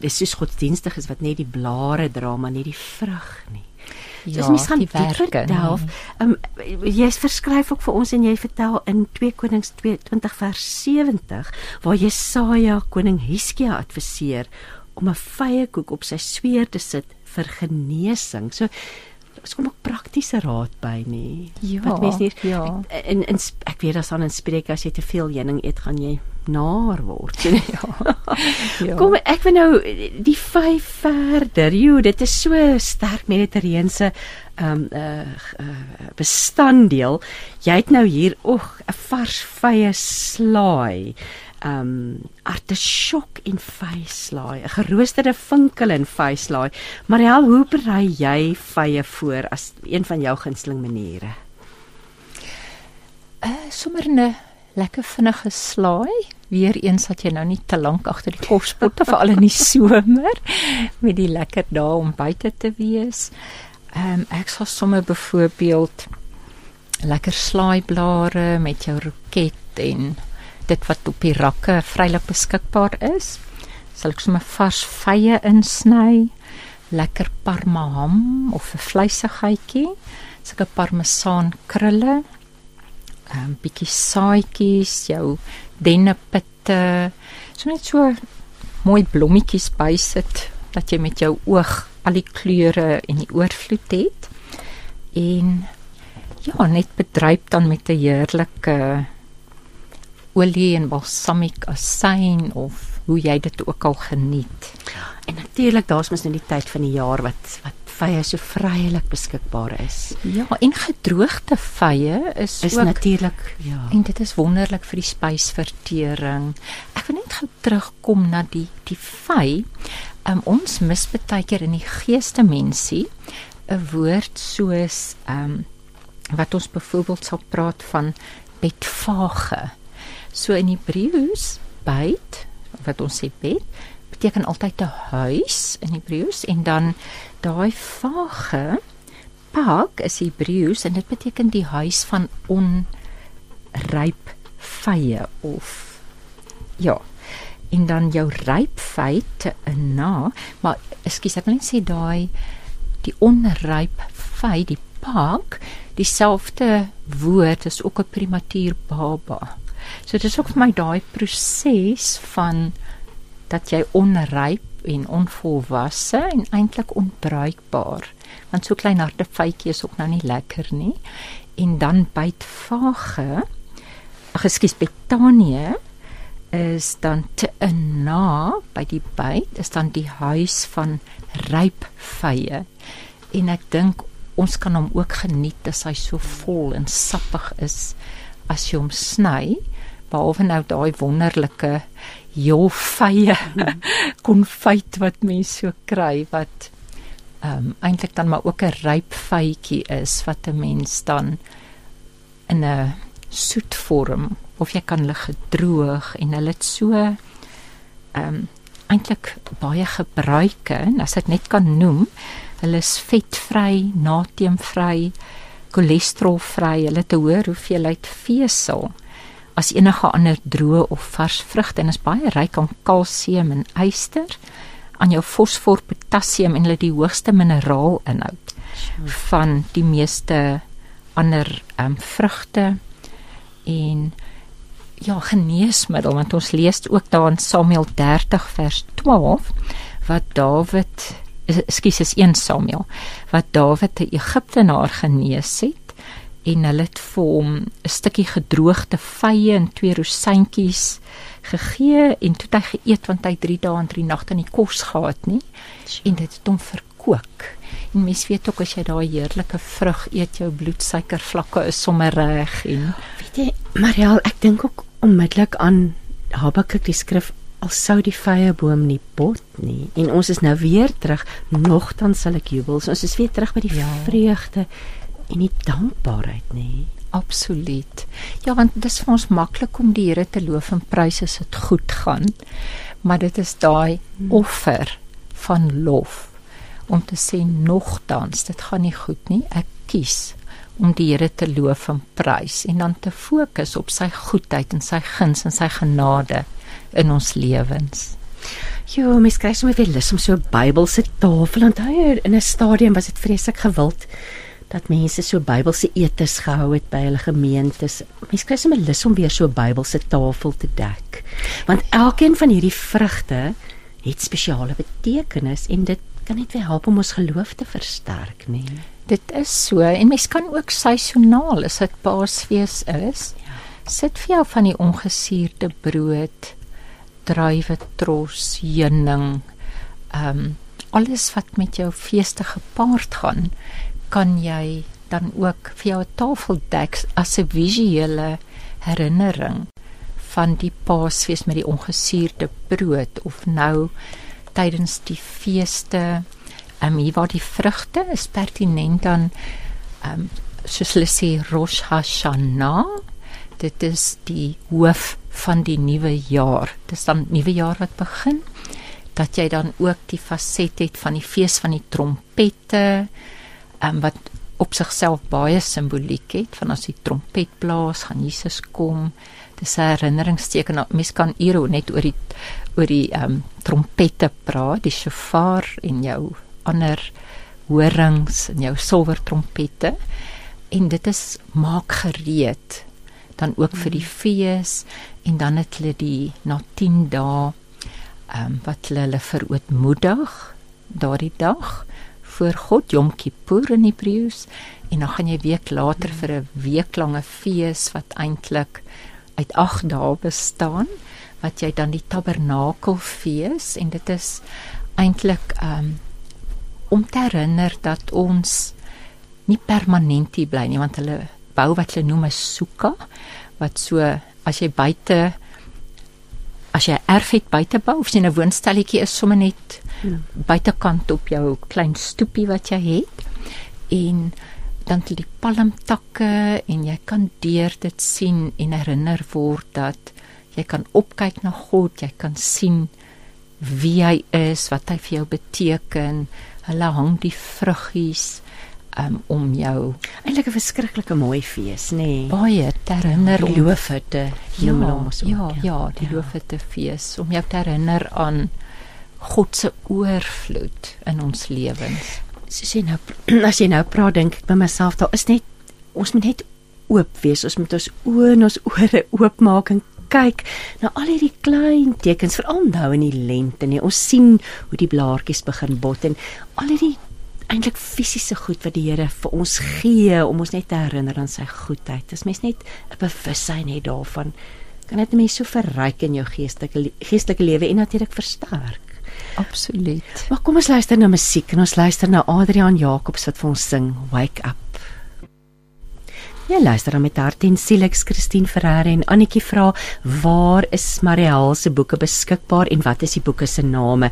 dis is godsdienstig is wat net die blare dra maar nie die vrug nie. Ja, so mens gaan die werke delf. Ehm um, jy verskryf ook vir ons en jy vertel in 2 Konings 22 vers 70 waar Jesaja koning Hiskia adviseer om 'n vye koek op sy sweer te sit vir genesing. So is kom ook praktiese raad by nie. Ja, wat mens nie ja. in in ek weet as aan 'n spreek as jy te veel heuning eet gaan jy naar word. ja. ja. Kom ek wil nou die vyf verder. Jo, dit is so sterk mediterrane ehm um, uh, uh, bestanddeel. Jy het nou hier oeg 'n vars vye slaai um artisjok en vyslaai, 'n geroosterde vinkel en vyslaai. Mariel, hoe berei jy vye voor as een van jou gunsteling maniere? Uh sommer 'n lekker vinnige slaai. Weereens dat jy nou nie te lank agter die kofspotte veral in die somer met die lekker dae om buite te wees. Um ek sal sommer byvoorbeeld lekker slaaiblare met jou roket en dit wat op die rakke vrylik beskikbaar is. Sal ek sommer vars vye insny, lekker parmaham of 'n vleisigheidjie, sulke parmesan krulle, 'n ehm, bietjie saaitjies, jou dennepitte, so net so mooi blommetjies bysit dat jy met jou oog al die kleure en die oorvloed het. En ja, net bedryf dan met 'n heerlike olie en balsamiek asyn of hoe jy dit ook al geniet. En natuurlik daar's mos nou die tyd van die jaar wat wat vye so vrylik beskikbaar is. Ja, en gedroogde vye is, Is ook natuurlik ja. en dit is wonderlik vir die spysvertering. Ek wil net gou terugkom na die die vy. Um, ons mis baie keer in die geeste mensie 'n woord soos ehm um, wat ons byvoorbeeld sal praat van bedvage. So in Hebreëus byt wat ons sê bed beteken altyd 'n huis in Hebreëus en dan daai vage pak is Hebreëus en dit beteken die huis van onryp vye of ja en dan jou ryp feite na maar ekskuus ek wil net sê daai die onryp vy die pak dieselfde woord is ook 'n prematuur baba. So dit is ook vir my daai proses van dat jy onryp en onvolwasse en eintlik onbruikbaar. Want so klein harde fytjie is ook nou nie lekker nie. En dan byt vage. Ag ekskuus Betanie is dan te na by die byt is dan die huis van ryp vye. En ek dink ons kan hom ook geniet as hy so vol en sappig is as jy hom sny behalwe nou daai wonderlike jolvye konfyt wat mense so kry wat ehm um, eintlik dan maar ook 'n ryp vytjie is wat 'n mens dan in 'n soet vorm of jy kan hulle gedroog en hulle het so ehm um, eintlik baie gebruike en as ek net kan noem hulle is vetvry, natriumvry, cholesterolvry, hulle het 'n hoër hoeveelheid vesel as enige ander droë of vars vrugte en is baie ryk aan kalsium en yster, aan jou fosfor, potasium en hulle die hoogste mineraalinhoud van die meeste ander ehm um, vrugte. En ja geneesmiddel want ons lees ook daar in Samuel 30 vers 12 wat Dawid ekskuus is 1 Samuel wat Dawid 'n Egiptenaar genees het en hulle het vir hom 'n stukkie gedroogde vye en twee rosientjies gegee en toe hy geëet want hy 3 dae en 3 nagte nie kos gehad nie. En dit het hom verkoop. En mens weet ook as jy daai heerlike vrug eet jou bloedsuikervlakke is sommer reg en weet jy Mariel, ek dink ook onmiddellik aan Habakuk die skrif al sou die vrye boom nie bot nie. En ons is nou weer terug. Nogtans sal ek jubel. So ons is weer terug by die ja. vreugde en die dankbaarheid nê absoluut ja want dit is vir ons maklik om die Here te loof en prys as dit goed gaan maar dit is daai offer van lof om te sê nogtans dit gaan nie goed nie ek kies om die Here te loof en prys en dan te fokus op sy goedheid en sy guns en sy genade in ons lewens. Jo, mens kry sommer weer lus om so 'n Bybelse tafel aan te hou. In 'n stadium was dit vreeslik gewild dat mense so Bybelse etes gehou het by hulle gemeentes. Mens kry sommer lus om weer so Bybelse tafel te dek. Want elkeen van hierdie vrugte het spesiale betekenis en dit kan net weer help om ons geloof te versterk, nê? Nee. Dit is so en mens kan ook seisoonaal as dit Paasfees is. Ja. Sit vir jou van die ongesuurde brood druiwe tros, heuning, ehm um, alles wat met jou feeste gepaard gaan, kan jy dan ook vir jou 'n tafel dek as 'n visuele herinnering van die Paasfees met die ongesuurde brood of nou tydens die feeste. Ehm um, hier waar die vrugte is pertinent dan ehm um, soos hulle sê Rosh Hashanah. Dit is die hoof van die nuwe jaar. Dis dan nuwe jaar wat begin dat jy dan ook die faset het van die fees van die trompette um, wat op sigself baie simboliek het van as die trompet blaas gaan Jesus kom. Dis 'n herinneringsteken. Mens kan hier net oor die oor die um, trompette praat, die shofar en jou ander horings en jou silwer trompette en dit is maak gereed dan ook vir die fees en dan het hulle die na 10 dae ehm um, wat hulle hulle verootmoedig daardie dag voor God Yom Kippur in Hebreëus en dan gaan jy week later vir 'n weeklange fees wat eintlik uit 8 dae bestaan wat jy dan die tabernakelfees en dit is eintlik ehm um, om te herinner dat ons nie permanent hier bly nie want hulle bou wat hulle noem 'n soeka wat so as jy buite as jy erf het buite bou of jy 'n woonstelletjie is sommer net hmm. buitekant op jou klein stoepie wat jy het en dan die palmtakke en jy kan deur dit sien en herinner word dat jy kan opkyk na God, jy kan sien wie hy is, wat hy vir jou beteken. Hulle hang die vruggies um, om jou. Eintlik 'n verskriklike mooi fees, nê? Nee. Baie te herinner die loofhutte. Ja, ja, ja, die ja. loofhutte fees om jou te herinner aan God se oorvloed in ons lewens. Soos jy nou as jy nou praat dink ek by myself daar is net ons moet net oop wees. Ons moet ons oë en ons ore oopmaak en kyk na al hierdie klein tekens veral nou in die lente nie. Ons sien hoe die blaartjies begin bot en al hierdie eintlik fisiese goed wat die Here vir ons gee om ons net te herinner aan sy goedheid. Dis mens net 'n bewussyn het daarvan kan dit mense so verryk in jou geestelike geestelike lewe en natuurlik versterk. Absoluut. Maar kom ons luister na musiek en ons luister na Adrian Jacobs wat vir ons sing Wake Up. Ja, luister dan met hart en siel ek Christine Ferreira en Annetjie vra waar is Mariel se boeke beskikbaar en wat is die boeke se name?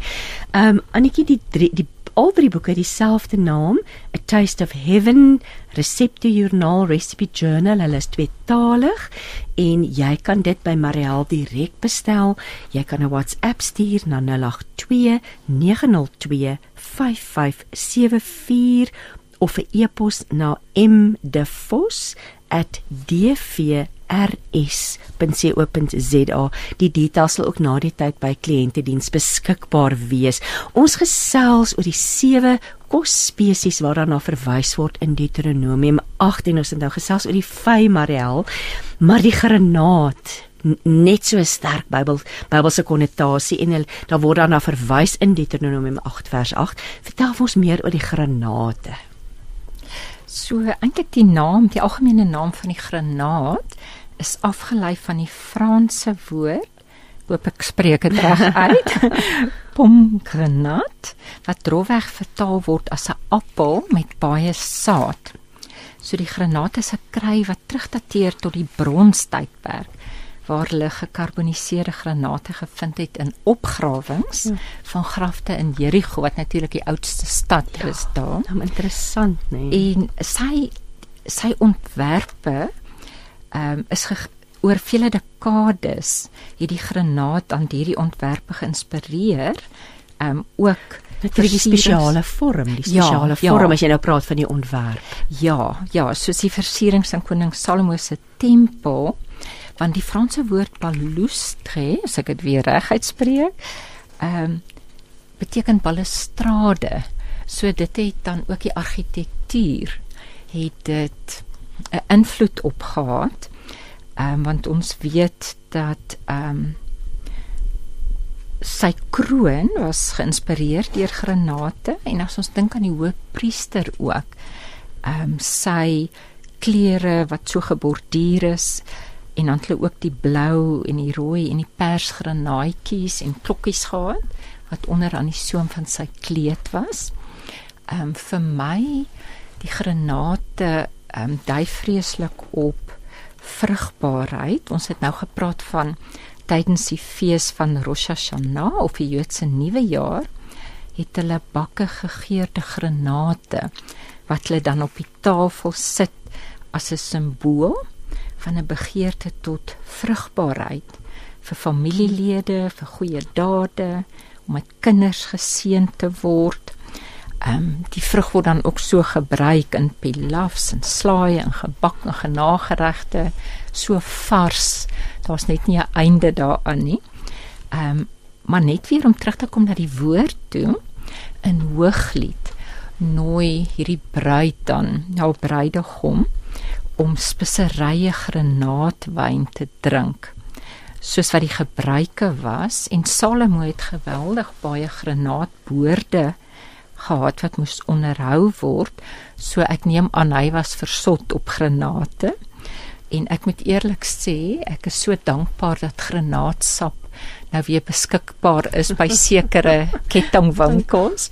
Ehm um, Annetjie die drie, die al drie boeke dieselfde naam, A Taste of Heaven, Resepte Journal, Recipe Journal, hulle is tweetalig en jy kan dit by Mariel direk bestel. Jy kan 'n WhatsApp stuur na 082 902 5574 of 'n e-pos na mdevos@dvrs.co.za. Die details sal ook na die tyd by kliëntediens beskikbaar wees. Ons gesels oor die sewe kosspesies waarna verwys word in Deuteronomium 8 en ons het nou gesels oor die vy Mariel, maar die granaat net so sterk Bybel Bybelse konnotasie en daar word daarna verwys in Deuteronomium 8 vers 8. Vertel ons meer oor die granate. So eintlik die naam, die algemene naam van die granaat is afgelei van die Franse woord hoop ek spreek dit reg uit. Pomgranat wat droeweg vertaal word as 'n appel met baie saad. So die granaat is 'n kry wat terugdateer tot die bronstydperk waar hulle gekarboniseerde granate gevind het in opgrawings ja. van grafte in Jerigo wat natuurlik die oudste stad ja, is daar. Nou interessant, né? Nee. En sy sy ontwerpe ehm um, is oor vele dekades het die granaat aan hierdie ontwerpe geïnspireer. Ehm um, ook natuurlik die spesiale vorm, die ja, spesiale ja, vorm ja. as jy nou praat van die ontwerp. Ja, ja, soos die versierings aan koning Salomo se tempel want die Franse woord balustre, as ek dit weer reg uitspreek, ehm um, beteken balustrade. So dit het dan ook die argitektuur het dit 'n invloed op gehad. Ehm um, want ons weet dat ehm um, sy kroon was geïnspireer deur granate en as ons dink aan die hoofpriester ook ehm um, sy klere wat so geborduur is en dan het hulle ook die blou en die rooi en die pers granaatjies en klokkies gehad wat onder aan die soem van sy kleed was. Ehm um, vir my die granate ehm um, dui vreeslik op vrugbaarheid. Ons het nou gepraat van tydens die fees van Rosh Hashanah of die Joodse nuwe jaar het hulle bakke gegeurde granate wat hulle dan op die tafel sit as 'n simbool van 'n begeerte tot vrugbaarheid vir familielede, vir goeie dade, om met kinders geseën te word. Ehm um, die vrug word dan ook so gebruik in pilafs en slaai en gebak en genageregte, so vars. Daar's net nie 'n einde daaraan nie. Ehm um, maar net weer om terug te kom na die woord toe in Hooglied nooi hierdie bruid dan, nou bruidegom om speserye granaatwyn te drink soos wat die gebruike was en Salomo het geweldig baie granaatboorde gehad wat moes onderhou word. So ek neem aan hy was versot op granate. En ek moet eerlik sê ek is so dankbaar dat granaatsap nou weer beskikbaar is by sekere kettingwinkels.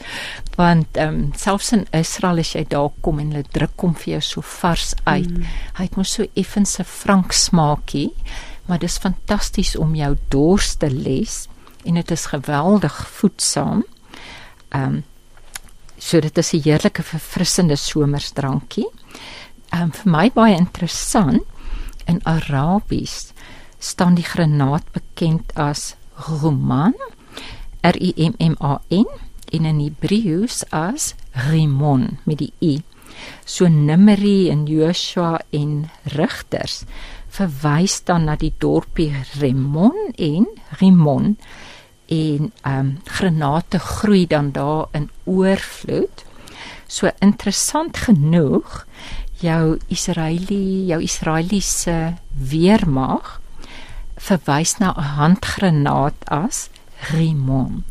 Want ehm um, selfs in Israel as jy daar kom en hulle druk hom vir jou so vars uit. Mm. Hy het mos so effens 'n frank smaakie, maar dis fantasties om jou dors te les en dit is geweldig voedsaam. Ehm um, so dit is 'n heerlike verfrissende somersdrankie. Ehm um, vir my baie interessant in Arabies staan die granaat bekend as Roman R I M M A N en in Hebreëus as Rimon met die i. So Nimri en Joshua en Rigters verwys dan na die dorpie Rimon en Rimon en ehm um, granate groei dan daar in oorvloed. So interessant genoeg jou Israeli jou Israeliese weermag verwys na 'n handgranaat as rimon.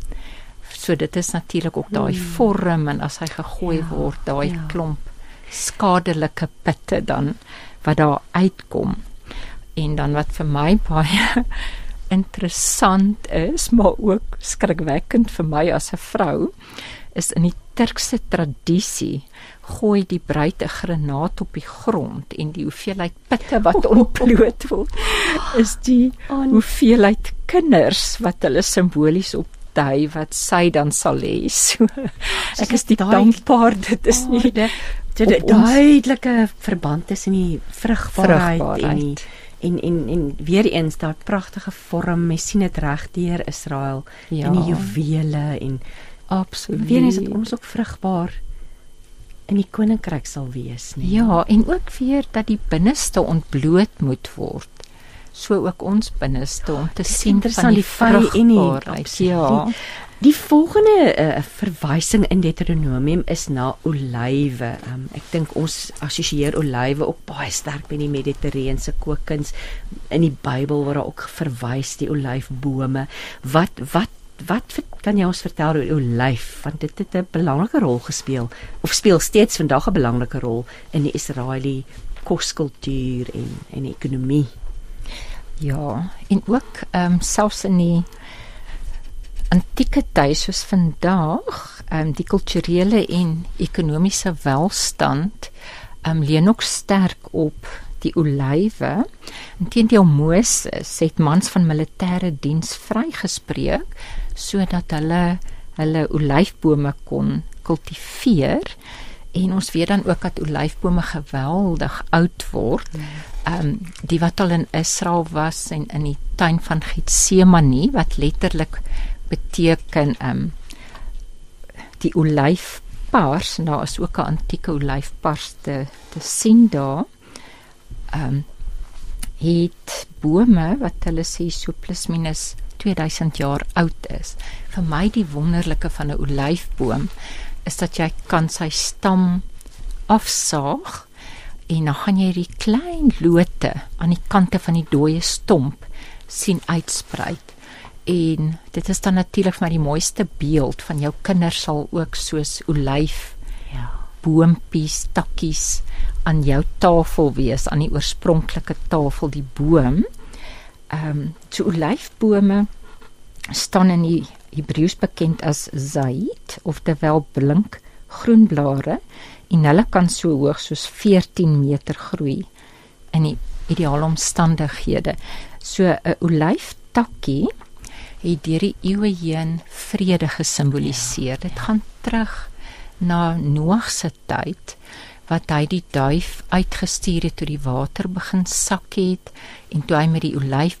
So dit is natuurlik ook daai hmm. vorm en as hy gegooi ja, word, daai ja. klomp skadelike pitte dan wat daar uitkom. En dan wat vir my baie interessant is, maar ook skrikwekkend vir my as 'n vrou, is in die Turkse tradisie gooi die bruid 'n granaat op die grond en die hoeveelheid pitte wat ontbloot word is die hoeveelheid kinders wat hulle simbolies op dui wat sy dan sal hê. So, ek is die dankbaar dit is nie dit dit duidelike verband tussen die vrugbaarheid, vrugbaarheid. en die en en en weer eens daai pragtige vorm, mens sien dit reg deur Israel ja. in die juwele en absoluut. Weer eens dat ons ook vrugbaar in die koninkryk sal wees, nee. Ja, en ook weer dat die binneste ontbloot moet word. So ook ons binneste om te sien van die vrugbaarheid. Ja. Die, Die volgende uh, verwysing in Deuteronomium is na olywe. Um, ek dink ons assosieer olywe ook baie sterk met die mediterrane kookkuns in die Bybel waar daar ook verwys die olyfbome. Wat wat wat kan jy ons vertel oor olyf want dit het 'n belangrike rol gespeel of speel steeds vandag 'n belangrike rol in die Israeliese koskultuur en en ekonomie. Ja, en ook ehm um, selfs in die antieke tye soos vandag, ehm um, die kulturele en ekonomiese welstand ehm um, leun ook sterk op die olywe. Inteendeel Moses het mans van militêre diens vrygespreek sodat hulle hulle olyfbome kon kultiveer en ons weet dan ook dat olyfbome geweldig oud word. Ehm um, die wat al in Israel was en in die tuin van Getsemane wat letterlik beteken ehm um, die olyfpars, nou is ook 'n antieke olyfpars te te sien daar. Ehm um, het bome wat hulle sê so plus minus 2000 jaar oud is. Vir my die wonderlike van 'n olyfboom is dat jy kan sy stam afsaag en dan gaan jy die klein lote aan die kante van die dooie stomp sien uitsprei en dit is dan natuurlik maar die mooiste beeld van jou kinders sal ook soos olyf ja. boompies takkies aan jou tafel wees aan die oorspronklike tafel die boom ehm um, so olyfbome staan in die Hebreëus bekend as zaid of terwyl blink groen blare en hulle kan so hoog soos 14 meter groei in die ideale omstandighede so 'n olyftakkie het deur die eeue heen vrede gesimboliseer. Dit gaan terug na Noag se tyd wat hy die duif uitgestuur het toe die water begin sak het en toe hy met die olyf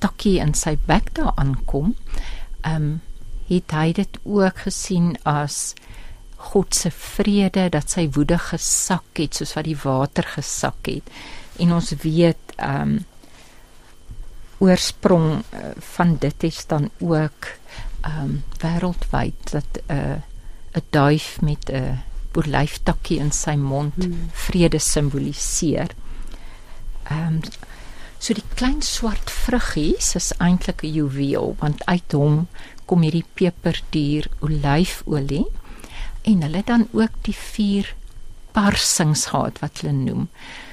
takkie in sy bek daar aankom. Ehm um, het hy dit ook gesien as God se vrede dat sy woede gesak het soos wat die water gesak het. En ons weet ehm um, oorsprong uh, van dit is dan ook ehm um, wêreldwyd dat 'n uh, 'n duif met 'n uh, olyftakkie in sy mond hmm. vrede simboliseer. Ehm um, so die klein swart vruggies is eintlik 'n juweel want uit hom kom hierdie peperduur olyfolie en hulle dan ook die vier parsings gehad wat hulle noem.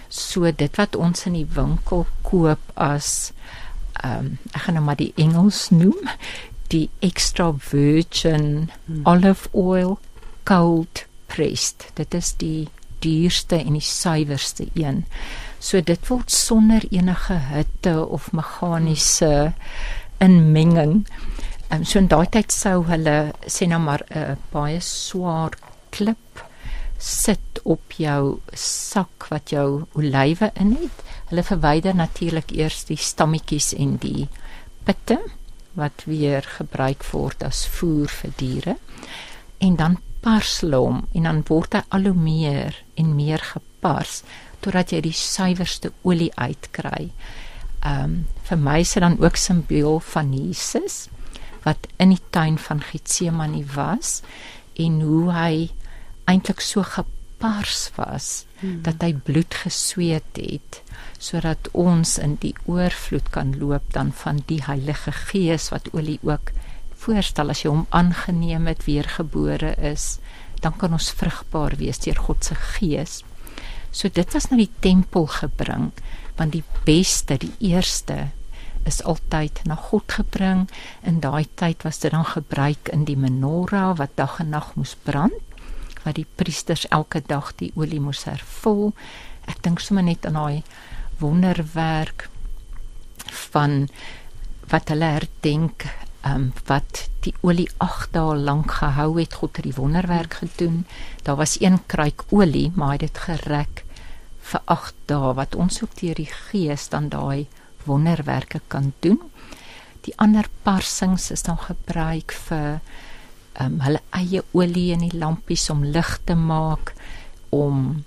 So dit wat ons in die winkel koop as ehm um, ek gaan nou maar die Engels noem, die extra virgin hmm. olive oil cold pressed. Dit is die duurste en die suiwerste een. So dit word sonder enige hitte of meganiese inmenging. Ehm um, so in daai tyd sou hulle sê nou maar 'n baie swaar klip sit op jou sak wat jou olywe in het. Hulle verwyder natuurlik eers die stammetjies en die pitte wat weer gebruik word as voer vir diere. En dan pars hulle hom en dan word hy al hoe meer en meer gepars totdat jy die suiwerste olie uitkry. Ehm um, vir my is dit dan ook simbool van Jesus wat in die tuin van Getsemane was en hoe hy eintlik so gepars was hmm. dat hy bloed gesweet het sodat ons in die oorvloed kan loop dan van die Heilige Gees wat olie ook voorstel as jy hom aangeneem het weergebore is dan kan ons vrugbaar wees deur God se Gees. So dit was na die tempel gebring want die beste, die eerste is altyd na God gebring. In daai tyd was dit dan gebruik in die menorah wat dag en nag moes brand wat die priesters elke dag die olie moes hervul. Ek dink sommer net aan daai wonderwerk van wat hulle herdenk um, wat die olie 8 dae lank gehou het God het die wonderwerk gedoen. Daar was een kruik olie maar hy het dit gerek vir 8 dae. Wat ons ook deur die gees dan daai wonderwerke kan doen. Die ander parsings is dan gebruik vir um, hulle eie olie in die lampies om lig te maak om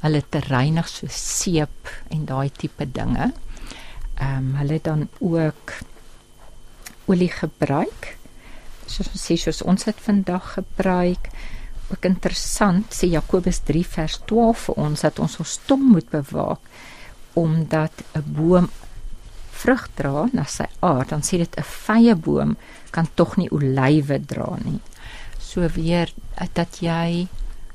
hulle te reinig so seep en daai tipe dinge. Ehm um, hulle dan ook olie gebruik. Soos ons sê, soos ons dit vandag gebruik. Ook interessant sê Jakobus 3 vers 12 vir ons dat ons ons tong moet bewaak omdat 'n boom vrug dra na sy aard, dan sê dit 'n vye boom kan tog nie olywe dra nie. So weer dat jy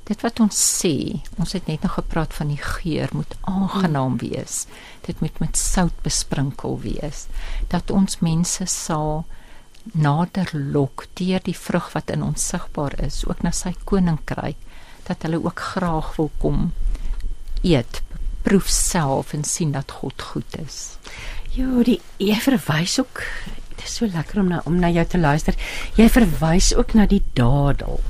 dit wat ons sê, ons het net nog gepraat van die geur moet aangenaam wees. Dit moet met sout besprinkel wees dat ons mense sal nader lok deur die vrug wat in ons sigbaar is, ook na sy koninkryk, dat hulle ook graag wil kom eet, proef self en sien dat God goed is. Ja, die jy verwys ook dit is so lekker om na om na jou te luister. Jy verwys ook na die dadel.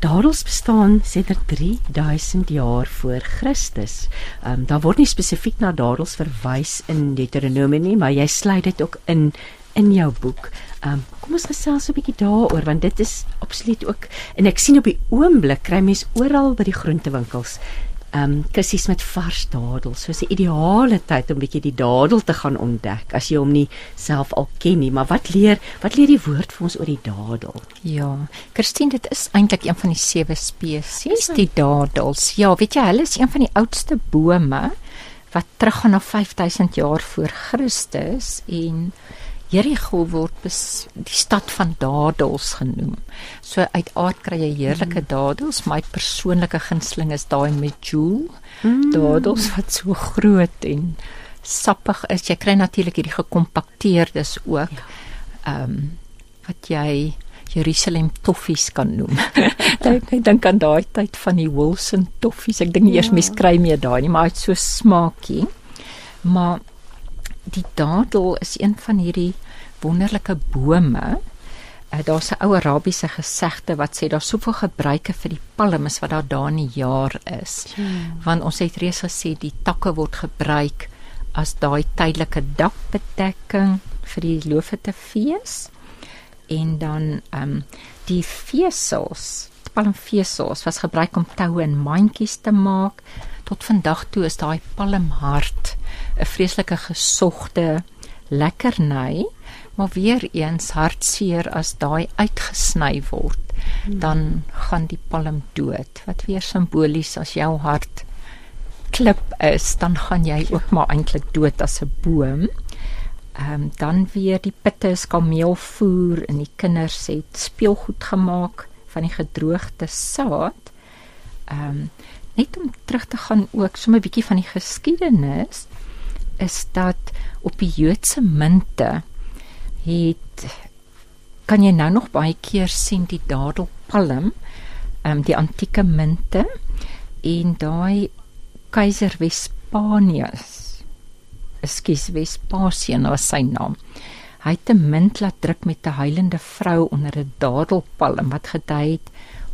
Dadels bestaan sedert 3000 jaar voor Christus. Ehm um, daar word nie spesifiek na dadels verwys in Deuteronomium nie, maar jy sluit dit ook in in jou boek. Ehm um, kom ons gesels 'n bietjie daaroor want dit is absoluut ook en ek sien op die oomblik kry mense oral by die groentewinkels ehm um, kussies met vars dadels. So 'n ideale tyd om bietjie die dadel te gaan ontdek as jy hom nie self al ken nie. Maar wat leer wat leer die woord vir ons oor die dadel? Ja, Christine, dit is eintlik een van die sewe spesies, die dadels. Ja, weet jy, hulle is een van die oudste bome wat teruggaan na 5000 jaar voor Christus en Jericho word bes, die stad van dadels genoem. So uit aard kry jy heerlike mm. dadels. My persoonlike gunsteling is daai met jewel. Mm. Dadels wat so groot en sappig is. Jy kry natuurlik hierdie gekompakteerdes ook. Ja. Ehm ja. um, wat jy Jerusalem toffies kan noem. ek dink aan daai tyd van die Wilson toffies. Ek dink eers ja. mens kry meer daai nie, maar dit so smaakie. Maar die dadel is een van hierdie wonderlike bome. Uh, daar's 'n ou Arabiese gesegde wat sê daar's soveel gebruike vir die palms wat daar daar in die jaar is. Hmm. Want ons het reeds gesê die takke word gebruik as daai tydelike dakbedekking vir die loofete fees. En dan ehm um, die vesels, palmvesels was gebruik om toue en mandjies te maak. Tot vandag toe is daai palmhart 'n vreeslike gesogte lekkerny, maar weer eens hartseer as daai uitgesny word, hmm. dan gaan die palm dood. Wat weer simbolies as jou hart klip is, dan gaan jy ook maar eintlik dood as 'n boom. Ehm um, dan weer die pitte is kameelvoer en die kinders het speelgoed gemaak van die gedroogde saad. Ehm um, net om terug te gaan ook so 'n bietjie van die geskiedenis is dat op die Joodse munte het kan jy nou nog baie keer sien die dadelpalm, ehm um, die antieke munte en daai keiser Vespasius. Ekskuus, Vespasian was sy naam. Hy het 'n munt laat druk met 'n huilende vrou onder 'n dadelpalm wat gedui het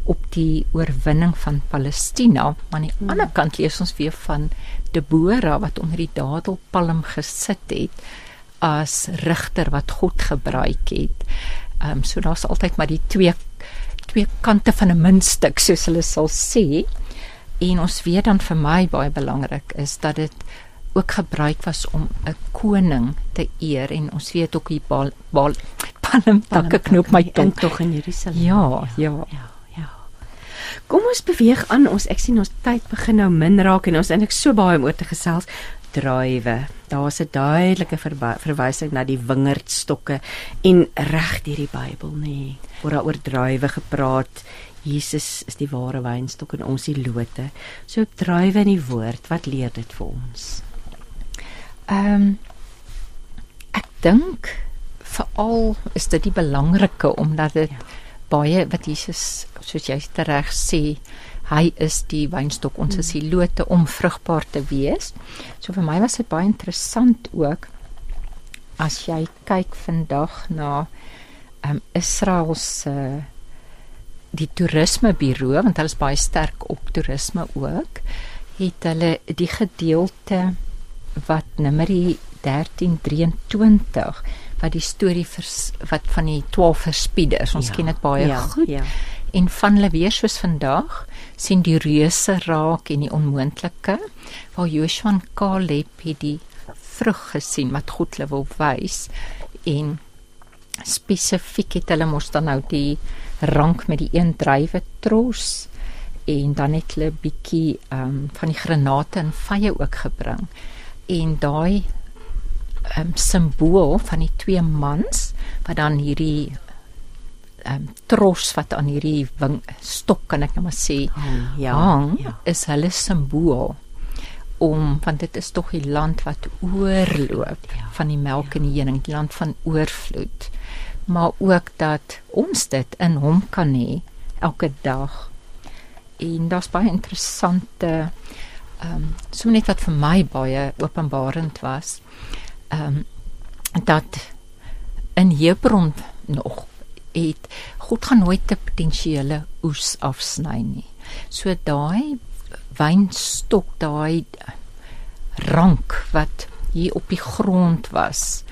op die oorwinning van Palestina. Maar aan die hmm. ander kant lees ons weer van Deborah wat onder die dadelpalm gesit het as rigter wat God gebruik het. Ehm um, so daar's altyd maar die twee twee kante van 'n muntstuk soos hulle sal sê. En ons weet dan vir my baie belangrik is dat dit ook gebruik was om 'n koning te eer en ons weet ook die bal, bal palm takke knoop my tong tog in Jerusalem. Ja, ja. ja. Kom ons beweeg aan. Ons ek sien ons tyd begin nou min raak en ons eintlik so baie om oor te gesels druiwe. Daar's 'n duidelike verwysing na die wingerdstokke en reg deur die Bybel nê. Nee, word daar oor druiwe gepraat. Jesus is die ware wynstok en ons die lote. So druiwe in die woord, wat leer dit vir ons? Ehm um, ek dink veral is dit die belangrike omdat dit ja. Baie wat Jesus soos jy reg sê hy is die wynstok ons is die lote om vrugbaar te wees. So vir my was dit baie interessant ook as jy kyk vandag na ehm um, Israel se die toerismeburo want hulle is baie sterk op toerisme ook het hulle die gedeelte wat Numeri 1323 wat die storie vers, wat van die 12 verspieders ons ja, ken dit baie ja, goed. Ja. En van hulle weer soos vandag sien die reuse raak en die onmoontlike waar Joshua en Caleb die vrug gesien wat God hulle wil wys en spesifiek het hulle mos dan nou die rank met die een drywe tros en dan het hulle bietjie um, van die granate en vye ook gebring en daai um, simbool van die twee mans wat dan hierdie um, tros wat aan hierdie wing, stok kan ek nou maar sê hang, ja, hang ja. is hulle simbool om want dit is tog die land wat oorloop ja, van die melk ja. en die honing, die land van oorvloed. Maar ook dat ons dit in hom kan hê elke dag. En daar's baie interessante ehm um, so net wat vir my baie openbarend was. Ehm um, dat in Hebron nog het God gaan nooit 'n potensiële oes afsny nie. So daai wynstok, daai rank wat hier op die grond was,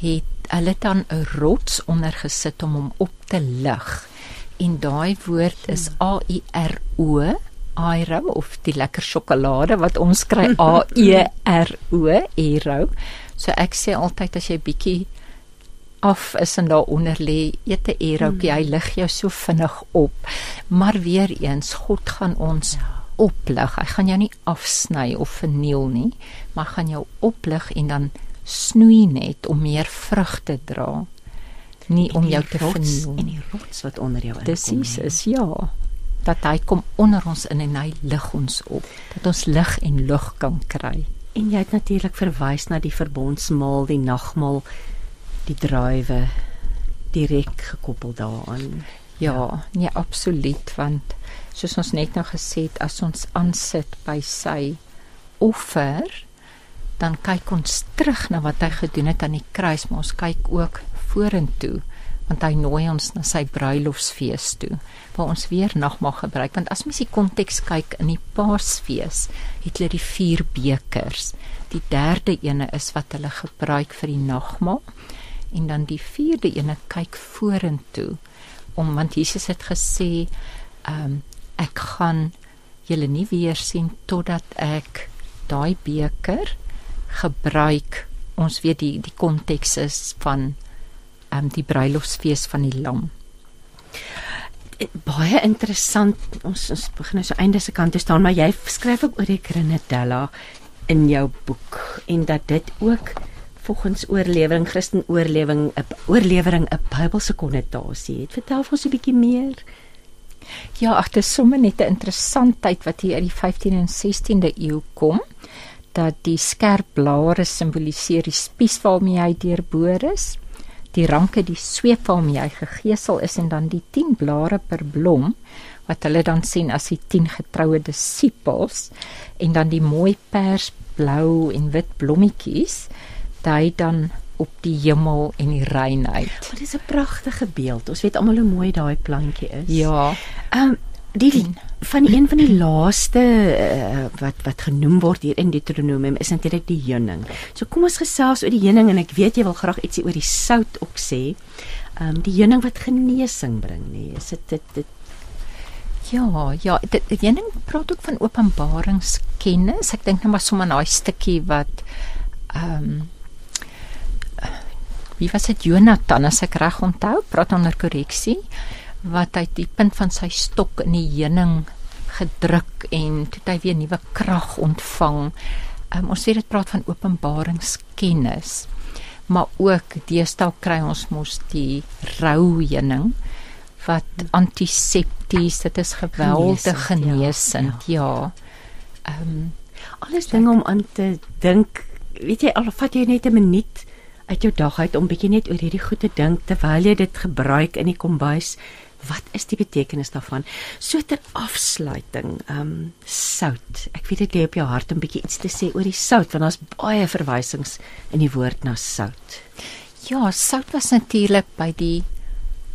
het hulle dan 'n rots onder gesit om hom op te lig. En daai woord is A I R O Aero of die lekker sjokolade wat ons kry A E R O Aero. So ek sê altyd as jy bietjie af is en daaronder lê, eet 'n Aerokie, hy lig jou so vinnig op. Maar weer eens, God gaan ons ja. oplig. Hy gaan jou nie afsny of verniel nie, maar gaan jou oplig en dan snoei net om meer vrug te dra. Nie om jou te verniel en die rots wat onder jou is. Dis is ja dat hy kom onder ons in en hy lig ons op dat ons lig en lug kan kry. En jy het natuurlik verwys na die verbondsmaal, die nagmaal, die druiwe direk gekoppel daaraan. Ja, nee absoluut want soos ons net nou gesê het as ons aansit by sy offer dan kyk ons terug na wat hy gedoen het aan die kruis maar ons kyk ook vorentoe want hy nooi ons na sy bruilofsfees toe waar ons weer nagmaal gebruik want as mens die konteks kyk in die Paasfees het hulle die vier bekers die derde ene is wat hulle gebruik vir die nagmaal en dan die vierde ene kyk vorentoe om want Jesus het gesê um, ek gaan julle nie weer sien totdat ek daai beker gebruik ons weet die die konteks is van um, die bruilofsfees van die lam. Baie interessant. Ons ons begin nou so einde se kant te staan, maar jy skryf ook oor die Grenadella in jou boek en dat dit ook volgens oorlewering Christen oorlewing 'n oorlewering 'n Bybelse konnotasie het. Vertel vir ons 'n bietjie meer. Ja, ag, dit is sommer net 'n interessantheid wat hier uit die 15de en 16de eeu kom dat die skerp blare simboliseer die spies waarmee hy deurboor is, die ranke die sweep waarmee hy gegeesel is en dan die 10 blare per blom wat hulle dan sien as die 10 getroue disippels en dan die mooi pers, blou en wit blommetjies dui dan op die hemel en die reinheid. Dit is 'n pragtige beeld. Ons weet almal hoe mooi daai plantjie is. Ja. Ehm um, die van die een van die laaste uh, wat wat genoem word hier in Deuteronomium is natuurlik die heuning. So kom ons gesels oor die heuning en ek weet jy wil graag ietsie oor die sout ook sê. Ehm um, die heuning wat genesing bring, nee. Is dit dit dit Ja, ja, dit heuning praat ook van openbaringskennis. Ek dink net maar sommer daai stukkie wat ehm um, wie was dit Jonathan as ek reg onthou, praat onder korreksie wat hy die punt van sy stok in die heuning gedruk en toe hy weer nuwe krag ontvang. Um, ons sê dit praat van openbaringskennis. Maar ook deesdae kry ons mos die rou heuning wat antisepties, dit is geweldig genesend, ja. Ehm ja. um, alles dinge om aan te dink. Weet jy, al vat jy net 'n minuut uit jou dag uit om bietjie net oor hierdie goed te dink terwyl jy dit gebruik in die kombuis. Wat is die betekenis daarvan? So ter afsluiting, ehm um, sout. Ek weet dit lê op jou hart om bietjie iets te sê oor die sout want daar's baie verwysings in die woord na sout. Ja, sout was natuurlik by die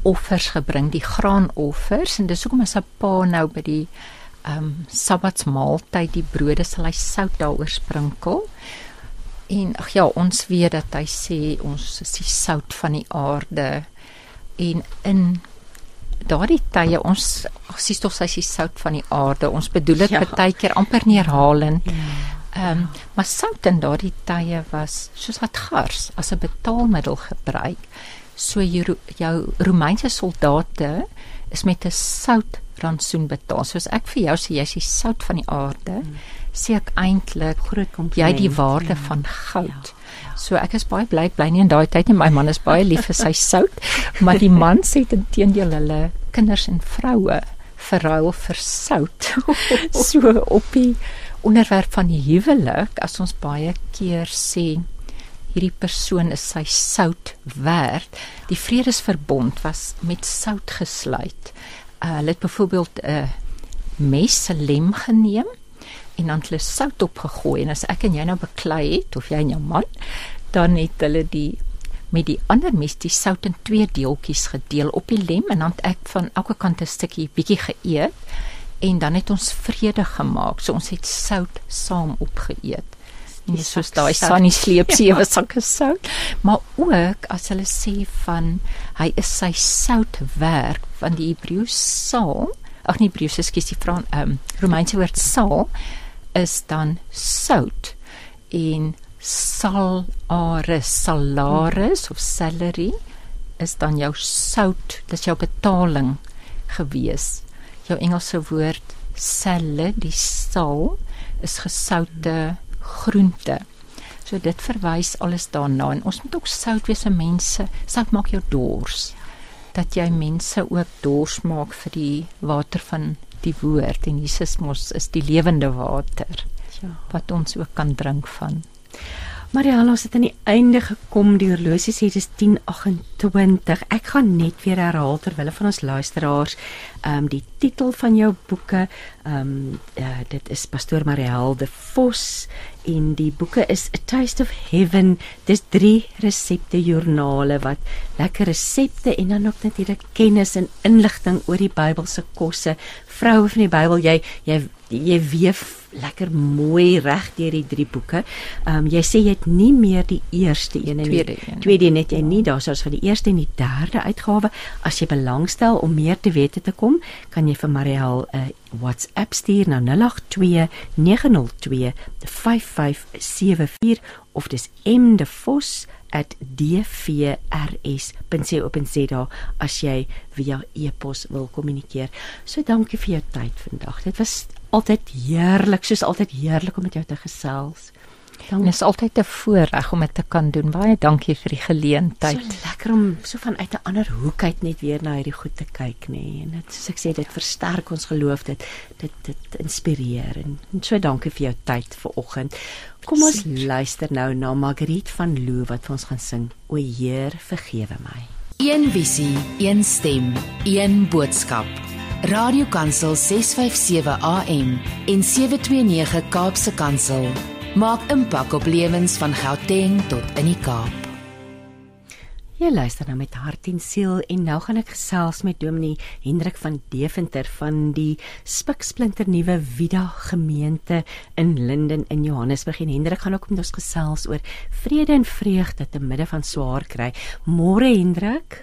offers gebring, die graanoffers en dis hoekom as 'n pa nou by die ehm um, Sabbatsmaaltyd die brode sal hy sout daaroor sprinkel. En ag ja, ons weet dat hy sê ons is die sout van die aarde en in daardie tye ons sies tog sy is sout van die aarde. Ons bedoel dit ja. baie keer amper neerhalend. Ja. Ehm um, maar sout in daardie tye was soos wat gars as 'n betaalmiddel gebruik. So jou jou Romeinse soldate is met 'n sout rantsoen betaal. Soos ek vir jou sê jy's die sout van die aarde, hmm. sê ek eintlik groot kom jy die waarde ja. van goud. Ja. So ek is baie bly bly nie in daai tyd nie. My man is baie lief vir sy sout, maar die man sê teenoor hulle kinders en vroue verruil vir sout. so op die onderwerp van die huwelik as ons baie keer sê hierdie persoon is sy sout werd. Die vredesverbond was met sout gesluit. Uh, hulle het byvoorbeeld 'n uh, mes se lem geneem en dan hulle sout opgegooi en as ek en jy nou beklei het of jy en jou man dan het hulle die met die ander mes die sout in twee deeltjies gedeel op die lem en dan ek van elke kant 'n stukkie bietjie geëet en dan het ons vrede gemaak. So ons het sout saam opgeëet. En dis soos daai sunny sleep sewe sakke sout. Maar ook as hulle sê van hy is sy sout werk van die Hebreëse saal ag nee Hebreëse skus die Frans um, ehm, Romeinse woord saal is dan sout en salaris salaris of salary is dan jou sout dis jou betaling gewees. Jou Engelse woord salad die sal is gesoute groente. So dit verwys alles daarna en ons moet ook sout wees aan mense. Sout maak jou dors. Dat jy mense ook dors maak vir die water van die woord en Jesus mos is die lewende water ja. wat ons ook kan drink van. Mariala, ons het aan die einde gekom. Die horlosie sê dit is 10:28. Ek gaan net weer herhaal ter wille van ons luisteraars, ehm um, die titel van jou boeke. Ehm um, uh, dit is Pastoor Mariel de Vos en die boeke is A Taste of Heaven. Dis drie resepte joernale wat lekker resepte en dan ook natuurlik kennis en inligting oor die Bybelse kosse. Vroue van die Bybel, jy jy jy weef lekker mooi reg deur die drie boeke. Ehm um, jy sê jy het nie meer die eerste een en tweede een. Tweede net jy nie daar soos vir die eerste en die derde uitgawe. As jy belangstel om meer te weet te kom, kan jy vir Mariel 'n uh, WhatsApp stuur na 082 902 5574 of dis M de Vos @dvrs.co.za as jy via e-pos wil kommunikeer. So dankie vir jou tyd vandag. Dit was altyd heerlik, soos altyd heerlik om met jou te gesels. Dan is altyd 'n voorreg om dit te kan doen. Baie dankie vir die geleentheid. So lekker om so van uit 'n ander hoek uit net weer na hierdie goed te kyk, nê. Nee. En dit soos ek sê, dit versterk ons geloof, dit dit dit inspireer. En, en so dankie vir jou tyd vanoggend. Kom ons luister nou na Margriet van Loo wat vir ons gaan sing. O Heer, vergewe my. Een visie, een stem, een boodskap. Radiokansel 657 AM en 729 Kaapse Kansel maak impak op lewens van Gauteng tot in die Kaap. Jy luister nou met hart en siel en nou gaan ek gesels met Dominee Hendrik van Deventer van die Spiksplinter nuwe Vida gemeente in Linden in Johannesburg en Hendrik gaan ook met ons gesels oor vrede en vreugde te midde van swaar kry. Môre Hendrik.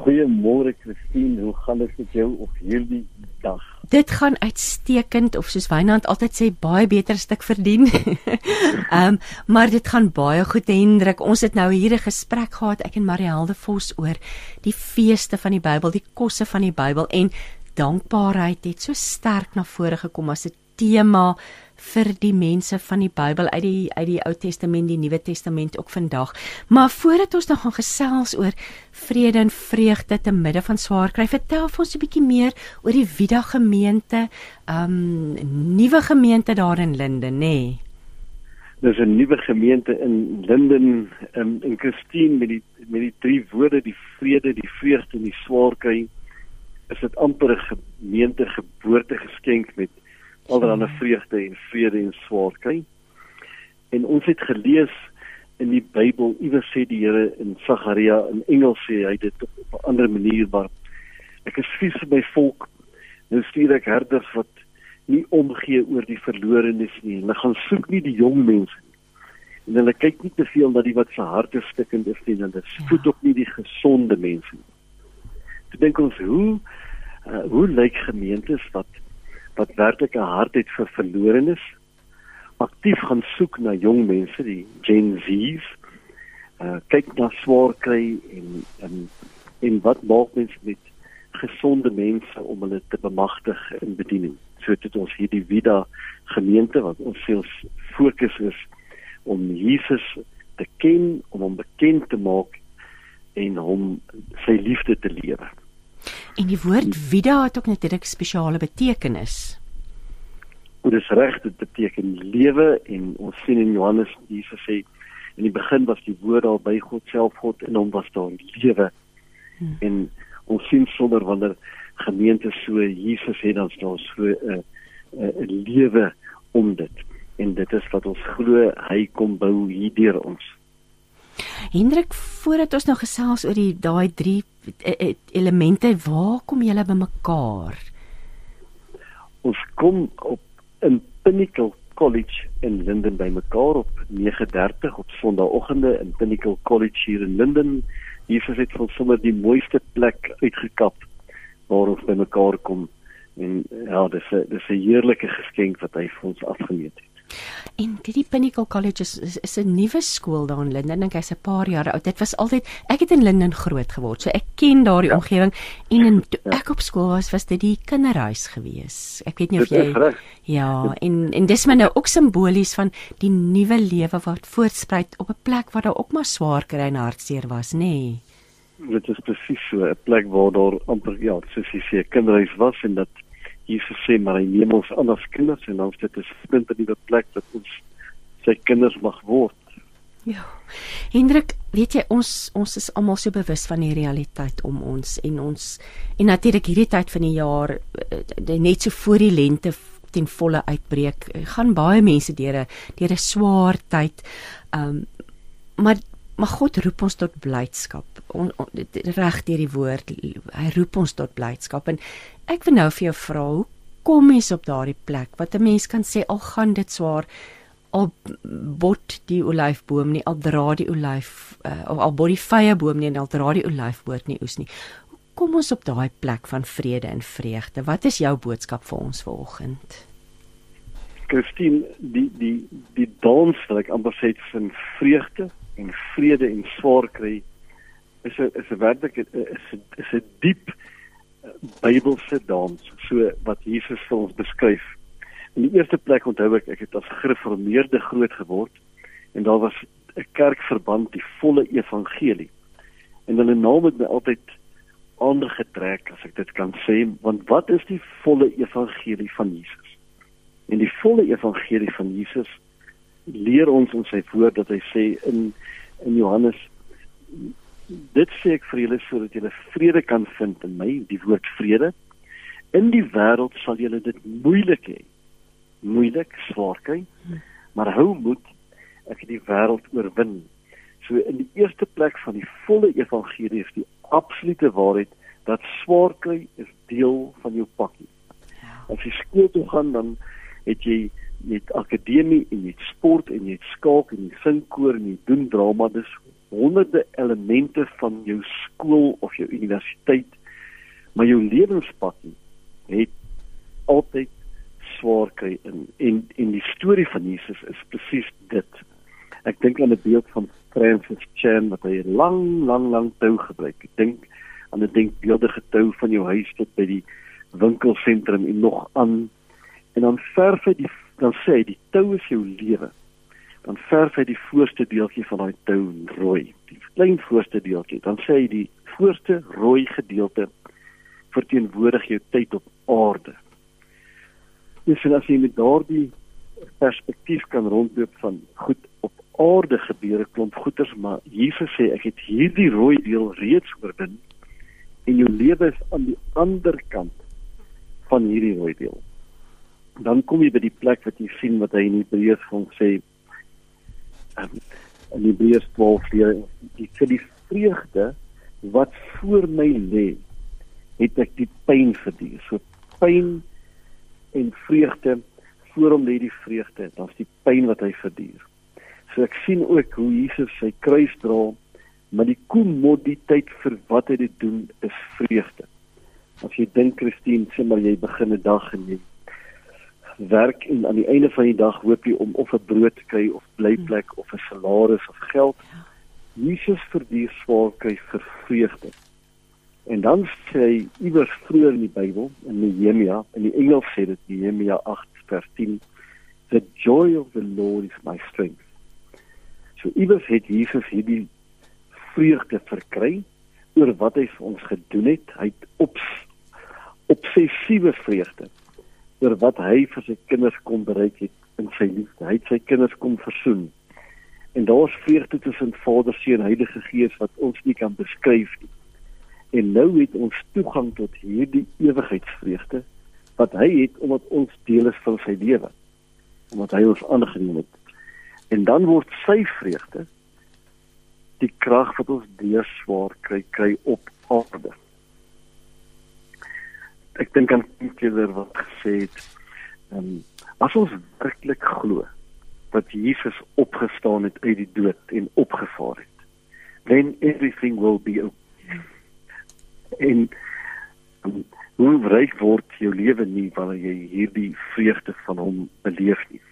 Goeiemôre Christine, hoe gaan dit met jou op hierdie dag? Dit gaan uitstekend of soos Wynand altyd sê baie beter stuk verdien. Ehm um, maar dit gaan baie goed Hendrik. Ons het nou hier 'n gesprek gehad ek en Marielde Vos oor die feeste van die Bybel, die kosse van die Bybel en dankbaarheid het so sterk na vore gekom as 'n tema vir die mense van die Bybel uit die uit die Ou Testament, die Nuwe Testament ook vandag. Maar voordat ons nou gaan gesels oor vrede en vreugde te midde van swaar kry, vertel vir ons 'n bietjie meer oor die Vida gemeente, um nuwe gemeente daar in Linden, nê? Nee. Dis 'n nuwe gemeente in Linden um, in Christine met die met die drie woorde die vrede, die vreugde en die swaar kry. Is dit amper 'n gemeente geboorte geskenk met allerlei vreugde en vrede en swaarkry. En ons het gelees in die Bybel, iewers sê die Here in Sagaria in Engels sê hy dit op 'n ander manier, maar ek is vies vir my volk. Nou stuur ek herders wat nie omgee oor die verlorenes nie. Hulle gaan soek nie die jong mense nie. En hulle kyk nie te veel na die wat se harte stikkend is nie, hulle voed ook nie die gesonde mense nie. Ek dink ons hoe uh, hoe lyk gemeentes wat wat werklik 'n hart het vir verlorenes, aktief gaan soek na jong mense, die Gen Z's. Uh kyk na swaar kry en en en wat maak mense met gesonde mense om hulle te bemagtig in bediening. So dit ons hierdie Vida gemeente wat ons veel fokus is om Jesus te ken, om hom bekend te maak en hom sy liefde te lewe. En die woord vida het ook natuurlik spesiale betekenis. Dit is reg, dit beteken lewe en ons sien in Johannes Jesus sê in die begin was die woord daar by God self God en hom was daar lewe. Hmm. En ons sien sonder wanneer gemeente so Jesus het dan staan so 'n uh, 'n uh, lewe om dit. En dit is wat ons glo hy kom bou hier deur ons. Hendrik, voordat ons nou gesels oor die daai drie e, e, elemente, waar kom julle bymekaar? Ons kom op in Pinnacle College in Linden bymekaar op 9:30 op Sondagoggende in Pinnacle College hier in Linden. Hier is dit vir sommer die mooiste plek uitgekap waar ons bymekaar kom en ja, dis 'n dis 'n heerlike geskenk wat hy vir ons afgeneem het. En dit die Pinnacle College is is, is 'n nuwe skool daar in Linden. Dink hy's 'n paar jaar oud. Dit was altyd ek het in Linden groot geword. So ek ken daardie ja. omgewing en in, toe ja. ek op skool was, was dit die kinderhuis gewees. Ek weet nie of jy Ja, en en dis maar nou ook simbolies van die nuwe lewe wat voortspruit op 'n plek waar daar ook maar swaar kry en hartseer was, nê. Nee. Dit is presies so 'n plek waar daar amper ja, soos jy sê, kinderhuis was en dat Jesus sê maar hy neem ons aan as kinders en ons dit is vind in die plek dat ons sy kinders mag word. Ja. Hendrik, weet jy ons ons is almal so bewus van die realiteit om ons en ons en natuurlik hierdie tyd van die jaar eh, net so voor die lente ten volle uitbreek gaan baie mense deur 'n deur 'n swaar tyd. Ehm um, maar maar God roep ons tot blydskap. On, on, reg deur die woord, hy roep ons tot blydskap en ek wil nou vir jou vra, hoe kom mens op daardie plek wat 'n mens kan sê al gaan dit swaar al bot die olyfboom nie al dra die olyf uh, al bot die vrye boom nie en al dra die olyfboord nie oes nie. Hoe kom ons op daai plek van vrede en vreugde? Wat is jou boodskap vir ons vanoggend? Christine, die die die dans wat ek amper sê van vreugde en vrede en swaar kry is 'n is 'n werklik is 'n is 'n diep Bybelse dans so wat Jesus vir ons beskryf. In die eerste plek onthou ek ek het as gereformeerde groot geword en daar was 'n kerkverband die volle evangelie. En hulle naam het my altyd aangetrek as ek dit kan sê, want wat is die volle evangelie van Jesus? En die volle evangelie van Jesus leer ons in sy woord dat hy sê in in Johannes dit sê ek vir julle sodat julle vrede kan vind in my die woord vrede. In die wêreld sal julle dit moeilik hê. Moeilik swaar kry. Maar hou moed ek het die wêreld oorwin. So in die eerste plek van die volle evangelie is die absolute waarheid dat swaar kry is deel van jou pakkie. As jy skool toe gaan dan het jy met akademie en met sport en met skaak en sing koor en doen drama. Dis honderde elemente van jou skool of jou universiteit maar jou lewenspad het altyd swaar kry in. En en die storie van Jesus is presies dit. Ek dink aan 'n beeld van Francis Chan wat hy lang lang lang tou gebruik. Ek dink aan 'n denkbeeldige tou van jou huis tot by die winkelsentrum en nog aan. En dan verf hy die dan sê hy die tou is jou lewe dan verf hy die voorste deeltjie van daai tou rooi, die klein voorste deeltjie. Dan sê hy die voorste rooi gedeelte verteenwoordig jou tyd op aarde. Dis en as jy met daardie perspektief kan rondloop van goed op aarde gebeure klomp goeters, maar Jesus sê ek het hierdie rooi deel reeds oorwin en jou lewe is aan die ander kant van hierdie rooi deel. Dan kom jy by die plek wat jy sien wat hy in Hebreërs vir ons sê um, in Hebreërs 12 leer die vir die vreugde wat voor my lê het ek die pyn verduur so pyn en vreugde voor hom lê die vreugde dan's die pyn wat hy verduur so ek sien ook hoe Jesus sy kruis dra maar die kommoditeit vir wat hy dit doen is vreugde. As jy dink Christine sê maar jy begin 'n dag en jy werk en aan die einde van die dag hoop jy om of 'n brood te kry of blyplek of 'n salaris of geld. Jesus verdien swaar kry vir vreugde. En dan sê hy iewers vroeër in die Bybel in Nehemia, in die Engels sê dit Nehemia 8:10, "The joy of the Lord is my strength." So iewers het Jesus hierdie vreugde verkry oor wat hy vir ons gedoen het. Hy het op obsessiewe vreugde oor wat hy vir sy kinders kom bereik het in sy liefde. Hy het sy kinders kom versoen. En daar's vreugde tussen Vader, Seun Heilige Gees wat ons nie kan beskryf nie. En nou het ons toegang tot hierdie ewigheidsvreugde wat hy het omdat ons deel is van sy lewe. Omdat hy ons aangeneem het. En dan word sy vreugde die krag wat ons deur swaar kry kry op aarde ek dink aan Kieler wat gesê het, ehm um, as ons werklik glo dat Jesus opgestaan het uit die dood en opgevaar het, then everything will be okay. En um, hoe ryk word jou lewe nie wanneer jy hierdie vreugde van hom beleef nie.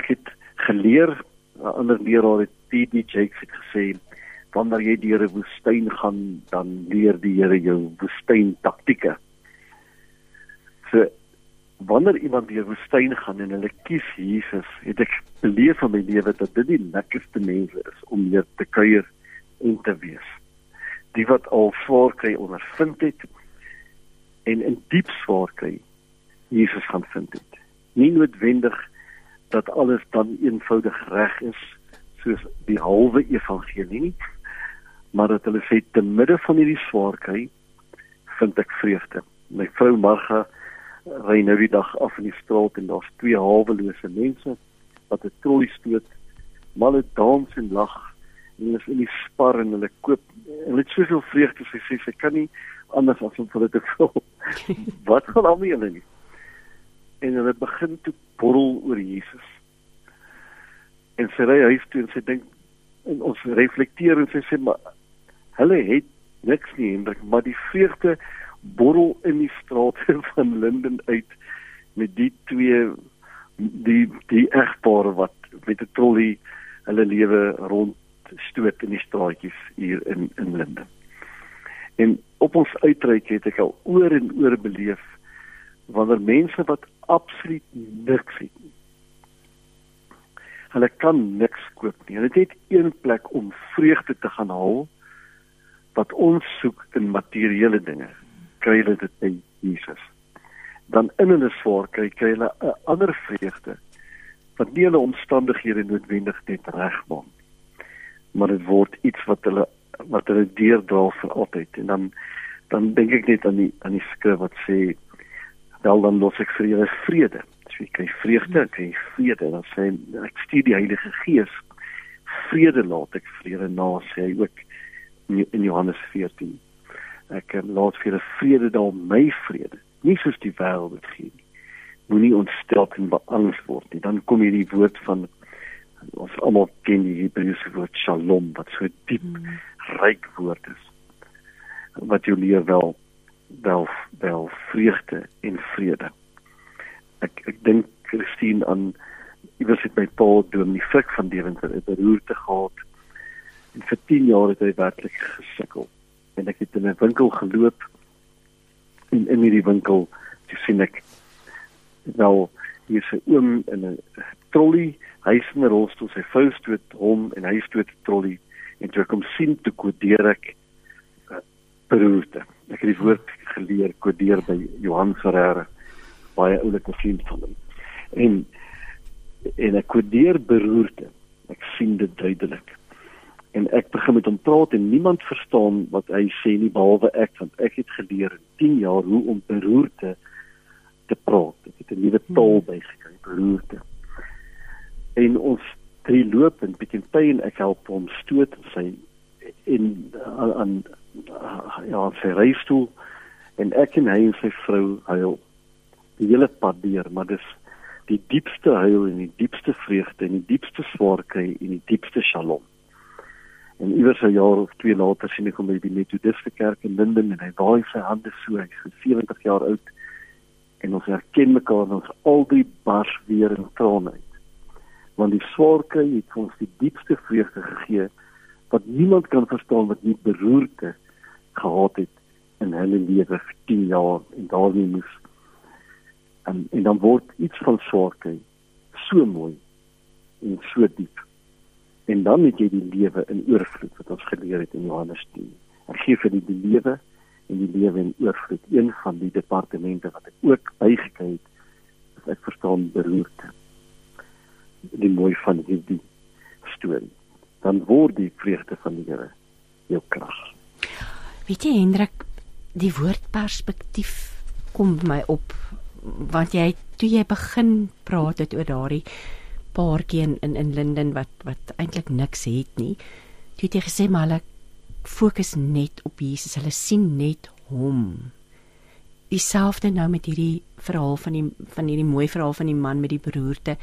Ek het geleer, 'n ander leraar het T.D. Jakes het gesê, wanneer jy deur 'n woestyn gaan, dan leer die Here jou woestyn taktieke. So wanneer iemand deur woestyn gaan en hulle kies Jesus, het ek beleef in my lewe dat dit die lekkerste mense is om hier te kuier en te wees. Die wat al swaar kry ondervind het en in diep swaar kry Jesus gaan vind het. Nie noodwendig dat alles dan eenvoudig reg is soos die halwe evangelie nie, maar dat hulle sê te midde van hierdie swaar kry vind ek vreugde. My vrou Marga ry nou die dag af in die straat en daar's twee hawelose mense wat 'n trolly stoot, malle dans en lag en hulle is in die spar en hulle koop en hulle het soveel vreugde sy sê sy kan nie anders as om hulle te vul. wat gaan al mee hulle nie? En hulle begin te borrel oor Jesus. En sy ry huis toe en sy dink en ons reflekteer en sy sê maar hulle het niks nie Hendrik, maar die vreugde borrel in die strate van Linden uit met die twee die die egpaar wat met 'n trolly hulle lewe rond stoot in die straatjies hier in in Linden. En op ons uitreik het ek al oor en oor beleef wanneer mense wat absoluut niks het nie. Hulle kan niks koop nie. Hulle het een plek om vreugde te gaan haal wat ons soek in materiële dinge. Kry hulle dit by Jesus. Dan in hulle swaar kry kry hulle 'n ander vreugde wat nie hulle omstandighede noodwendig net regmaak maar dit word iets wat hulle wat hulle deurdra vir altyd en dan dan dink ek net aan die aan die skrif wat sê wel dan los ek vir julle vrede. So jy kry vreugde, ek kry vrede. Dan sê ek stuur die Heilige Gees. Vrede laat ek julle na sê hy ook in Johannes 14. Ek eh, laat vir julle vrede daar my vrede. Nie soos die wêreld dit gee nie. Moenie ontstel en beangs word nie. Dan kom hierdie woord van ons almal ken die Hebreëse woord shalom wat so diep hmm. ryk woord is. Wat jou leer wel wel wel vreugde en vrede. Ek ek dink Christine aan iewers het my pa doen die fik van Deventer het beroerte gehad. En vir 10 jaar het hy werklik gesukkel. En ek het in 'n winkel geloop en in hierdie winkel te sien ek nou hier se oom in 'n trolly, hy is in 'n rolstoel, sy vrou stoot hom en hy stoot die trolly en toe ek hom sien te kodeer ek uh, beroerte. Ek het die woord geleer kodeer by Johan Ferreira, baie oulike vriend van hom. En en ek kodeer beroerte. Ek sien dit duidelik. En ek begin met hom praat en niemand verstaan wat hy sê nie behalwe ek want ek het geleer in 10 jaar hoe om beroerte te praat. Ek het 'n nuwe taal hmm. bygekry, beroerte. En ons drie loop en bietjie pyn ek help hom stoot sy in aan ja, sy reistool en ek en hy en sy vrou huil die hele pad deur, maar dis die diepste huil en die diepste vreugde en die diepste swaarkry en die diepste shalom. En iewers 'n jaar of twee later sien ek hom by die Methodiste kerk in Linden en hy waai sy hande so, hy's 70 jaar oud en ons herken mekaar en ons albei bars weer in trane uit. Want die swaarkry het ons die diepste vreugde gegee wat niemand kan verstaan wat nie beroerte gehad het in hulle lewe vir 10 jaar en daarmee moes en en dan word iets van swaarkry so mooi en so diep. En dan het jy die lewe in oorvloed wat ons geleer het in Johannes 10. Ek gee vir die, die lewe en die lewe in oorvloed een van die departemente wat ek ook bygekry het as ek verstaan beroerte. Die mooi van hierdie storie. Dan word die vreugde van die Here jou krag. Weet jy Hendrik, die woord perspektief kom my op want jy toe jy begin praat het oor daardie paartjie in in, in Linden wat wat eintlik niks het nie. Toe het jy gesê maar hulle fokus net op Jesus. Hulle sien net hom. Dieselfde nou met hierdie verhaal van die van hierdie mooi verhaal van die man met die beroerte.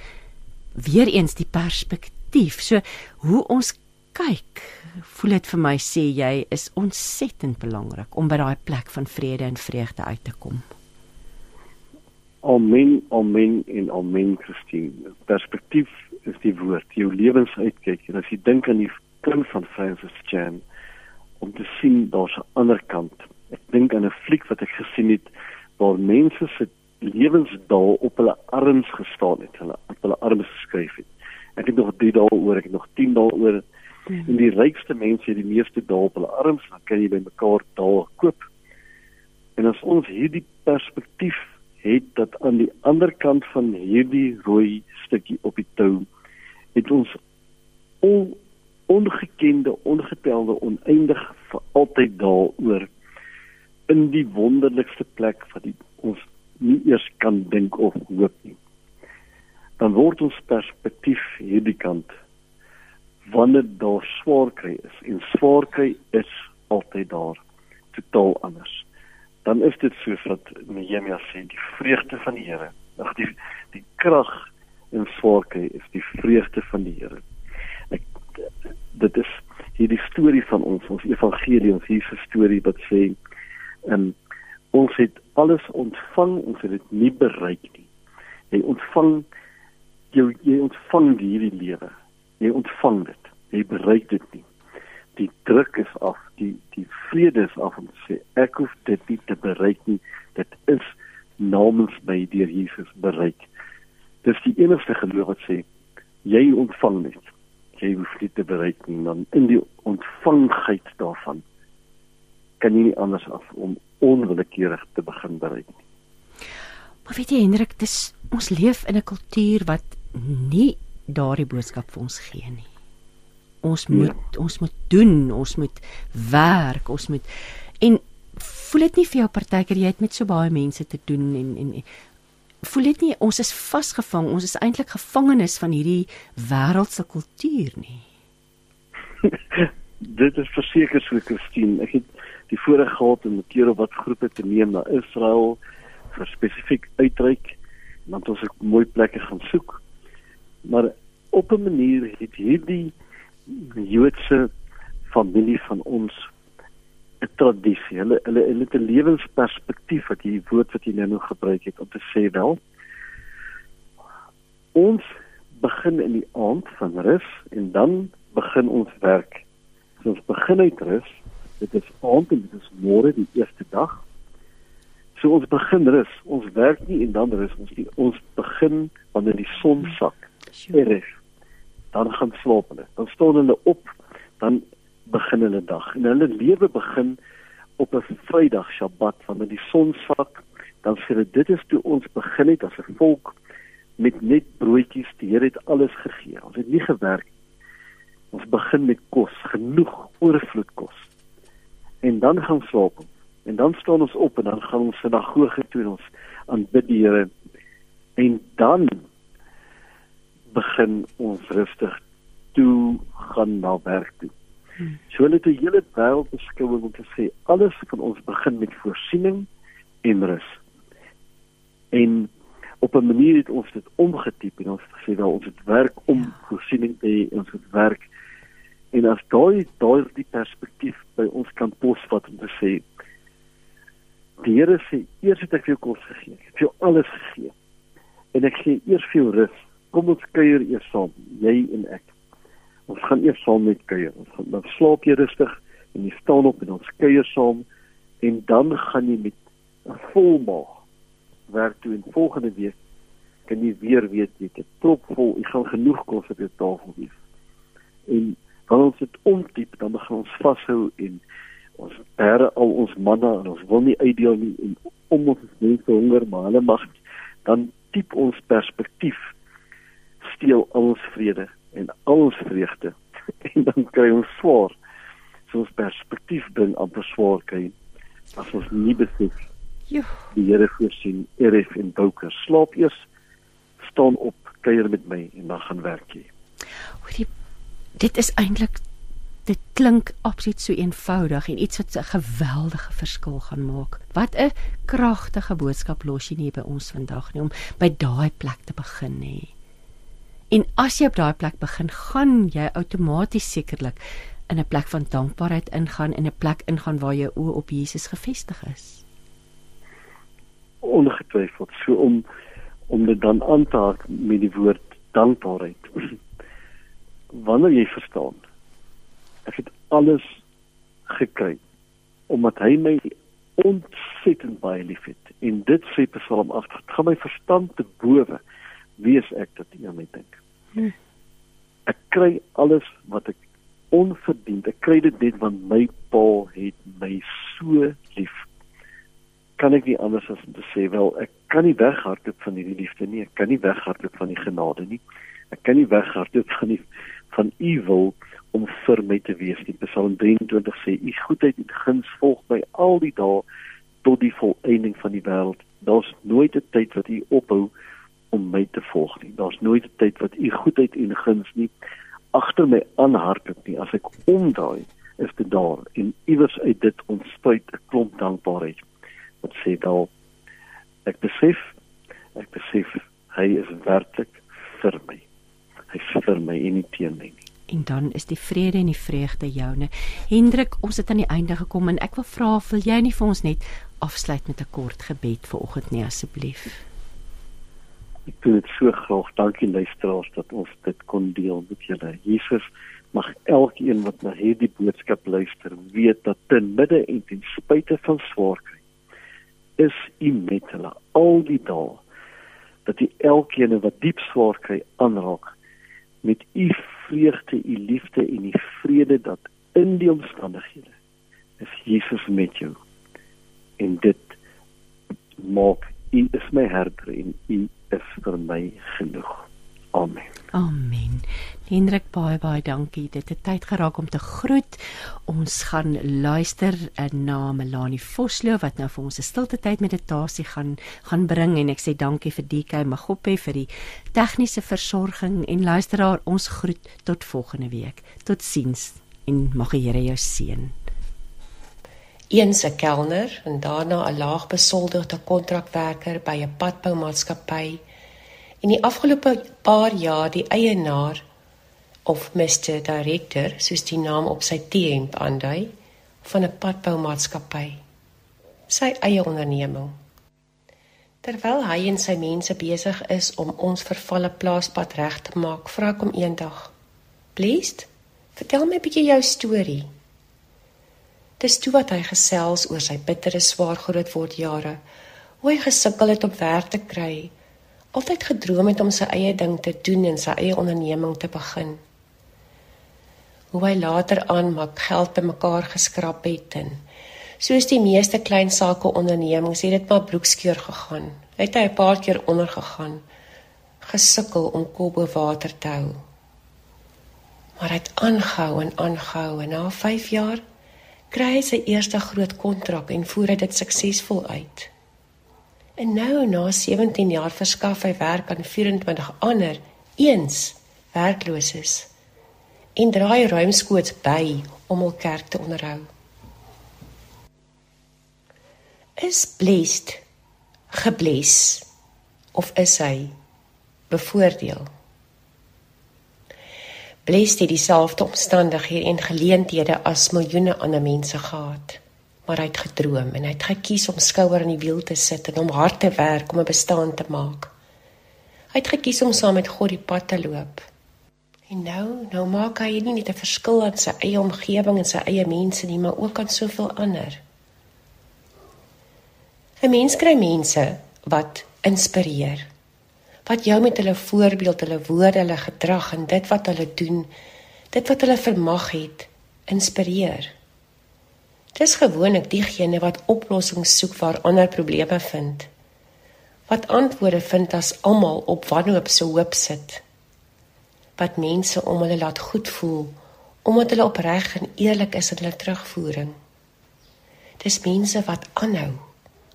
Weereens die perspektief. So hoe ons kyk, voel dit vir my sê jy is ontsettend belangrik om by daai plek van vrede en vreugde uit te kom. Amen, amen en amen Christine. Perspektief is die woord, jou lewensuitkyk en as jy dink aan die kind van Francis Chan om te sien daar's 'n ander kant. Ek dink aan 'n fliek wat ek gesien het waar mense se lewensdaal op hulle arms gestaan het, hulle op hulle arms geskryf het. Ek het nog 3 dae oor, ek het nog 10 dae oor Mm. En die rykste mense het die meeste daal op hulle arms, dan kan jy by mekaar daal koop. En as ons hierdie perspektief het dat aan die ander kant van hierdie rooi stukkie op die tou het ons on, ongekende, ongetelde, oneindig vir altyd daaroor in die wonderlikste plek wat die, ons nie eers kan dink of hoop nie. Dan word ons perspektief hierdie kant wanneer daar swaar kry is en swaar kry is altyd daar totaal anders dan is dit soos wat Nehemia sê die vreugde van die Here. Ag die die krag in kry is die vreugde van die Here. Ek dit is hierdie storie van ons ons evangelie ons Jesus storie wat sê en ons het alles ontvang ons het dit nie bereik nie. Jy ontvang jy, jy ontvang hierdie lewe. Jy ontvang dit. Jy bereik dit nie die druk is af die die vrede is af om te sê ek hoef dit nie te bereik nie dit is namens my deur Jesus bereik. Dis die enigste geloof wat sê jy ontvang net. Jy hoef nie te bereik nie, dan in die ontvangheid daarvan kan jy nie anders af om onwillekeurig te begin bereik nie. Maar weet jy Hendrik, dis ons leef in 'n kultuur wat nie daardie boodskap vir ons gee nie. Ons moet ja. ons moet doen, ons moet werk, ons moet en voel dit nie vir jou partykeer jy het met so baie mense te doen en en voel dit nie ons is vasgevang, ons is eintlik gevangenes van hierdie wêreldse kultuur nie. dit is verseker so Christine. Ek het die voorreg gehad om 'n keer op wat groepe te neem na Israel vir spesifiek uitreik want ons het mooi plekke gaan soek. Maar op 'n manier het hierdie Joodse familie van ons 'n tradisie. Hulle hulle hulle het 'n lewensperspektief wat hierdie woord wat jy nou nog gebruik het om te sê wel. Ons begin in die aand van rus en dan begin ons werk. So ons begin uit rus. Dit is aand en dit is môre die eerste dag. So ons begin rus. Ons werk nie en dan rus ons nie. Ons begin wanneer die son sak. Sure dan gaan slaap hulle. Dan staan hulle op, dan begin hulle dag. En hulle lewe begin op 'n Vrydag, Sabbat, wanneer die son sak, dan sê hulle dit is toe ons begin het as 'n volk met net broodjies. Die Here het alles gegee. Ons het nie gewerk nie. Ons begin met kos, genoeg oorvloed kos. En dan gaan slaap ons. En dan staan ons op en dan gaan ons sinagoge toe en ons aanbid die Here. En dan begin ons rustig toe gaan na werk toe. So hulle het 'n hele wêreld beskouing om te sê alles van ons begin met voorsiening en rus. En op 'n manier het ons dit omgetiep en ons sê wel ons het werk om ja. voorsiening te hê, ons het werk en as daai daai die perspektief by ons kan posvat om te sê die Here sê eers het ek vir jou kos gegee, ek het vir jou alles gegee en ek gee eers vir jou rus kom ons kuier eers saam, jy en ek. Ons gaan eers saam met kuier. Ons gaan dan slaap jy rustig en jy staan op en ons kuier saam en dan gaan jy met 'n vol maag werk toe en volgende week kan jy weer weet jy het trop vol, jy gaan genoeg kos op jou tafel hê. En wanneer ons dit omdiep, dan begin ons vashou en ons bere al ons manne en ons wil nie uitdeel nie en om ons mense honger maar hulle mag dan diep ons perspektief steel al ons vrede en al ons vreugde en dan kry ons swaar. So ons perspektief bring amper swaar kry as ons nie besef. Jo. Die Here voorsien, Eref en Bouker slaap eers, staan op, kuier met my en dan gaan werk jy. Hoorie, dit is eintlik dit klink absoluut so eenvoudig en iets wat 'n geweldige verskil gaan maak. Wat 'n kragtige boodskap los jy nie by ons vandag nie om by daai plek te begin nie. En as jy op daai plek begin, gaan jy outomaties sekerlik in 'n plek van dankbaarheid ingaan en 'n plek ingaan waar jou oë op Jesus gefestig is. Ongetwyfeld, so om om dit dan aan te haak met die woord dankbaarheid. Wanneer jy verstaan, ek het alles gekry omdat hy my ontsettend baie liefhet en dit sê Psalm 8, gaan my verstand te bowe wie is ek dat jy aan my dink? Hm. Ek kry alles wat ek onverdiend. Ek kry dit net want my Pa het my so lief. Kan ek nie anders as om te sê wel ek kan nie weghardloop van hierdie liefde nie. Ek kan nie weghardloop van die genade nie. Ek kan nie weghardloop van die van u wil om vir my te wees. Die Psalm 23 sê u goedheid en guns volg my al die dae tot die volëinding van die wêreld. Daar's nooit 'n tyd wat u ophou om my te volg nie. Daar's nooit 'n tyd wat u goedheid en guns nie agter my aanhardloop nie. As ek omdraai, is dit daar en iewers uit dit ontspuit 'n klomp dankbaarheid. Wat sê daal ek besef ek besef hy is werklik vir my. Hy vir my en nie teen my nie. En dan is die vrede en die vreugde joune. Hendrik, ons het aan die einde gekom en ek wil vra, wil jy nie vir ons net afsluit met 'n kort gebed vir oggend nie asseblief? Ek doen dit so graag. Dankie luisteraars dat ons dit kon deel met julle. Jesus mag elkeen wat na hierdie boodskap luister, weet dat ten midde en ten spyte van swaar kry, is u met hulle al die dae dat u elkeen wat diep swaar kry aanraak met u vreugde, u liefde en u vrede dat in die omstandighede is Jesus met jou. En dit maak u is my herder en u is vir my genoeg. Amen. Amen. Hendrik baie baie dankie. Dit het tyd geraak om te groet. Ons gaan luister eh, na Melanie Vosloo wat nou vir ons 'n stilte tyd meditasie gaan gaan bring en ek sê dankie vir DK Magoppe vir die tegniese versorging en luisteraar ons groet tot volgende week. Totsiens en mag die Here jou seën. Eens 'n kelner en daarna 'n laagbesolderde kontrakwerker by 'n padboumaatskappy en die afgelope paar jaar die eienaar of Mr Director, soos die naam op sy T-hemp aandui, van 'n padboumaatskappy. Sy eie onderneming. Terwyl hy en sy mense besig is om ons vervalle plaaspad reg te maak, vra ek hom eendag: "Please, vertel my 'n bietjie jou storie." Dis toe wat hy gesels oor sy bittere swaar grootword jare, hoe hy gesukkel het om werk te kry, altyd gedroom het om sy eie ding te doen en sy eie onderneming te begin. Hoe hy later aan maak geld bymekaar geskraap het en soos die meeste klein sake ondernemings het dit maar bloekskeur gegaan. Het hy 'n paar keer ondergegaan, gesukkel om kop bo water te hou. Maar hy het aangehou en aangehou en na 5 jaar kry hy sy eerste groot kontrak en voer hy dit suksesvol uit. En nou na 17 jaar verskaf hy werk aan 24 ander eens werkloses en draai ruimskoots by om hul kerk te onderhou. Is blessed gebless of is hy bevoordeel? Blessed het dieselfde omstandighede en geleenthede as miljoene ander mense gehad maar hy het gedroom en hy het gekies om skouer aan die wiel te sit en om hard te werk om 'n bestaan te maak. Hy het gekies om saam met God die pad te loop. En nou, nou maak hy nie net 'n verskil aan sy eie omgewing en sy eie mense nie, maar ook aan soveel ander. 'n Mens kry mense wat inspireer. Wat jou met hulle voorbeeld, hulle woorde, hulle gedrag en dit wat hulle doen, dit wat hulle vermag het, inspireer. Dis gewoonlik diegene wat oplossings soek waar ander probleme vind. Wat antwoorde vind as almal op wanhoop se hoop sit. Wat mense om hulle laat goed voel omdat hulle opreg en eerlik is in hulle terugvoering. Dis mense wat aanhou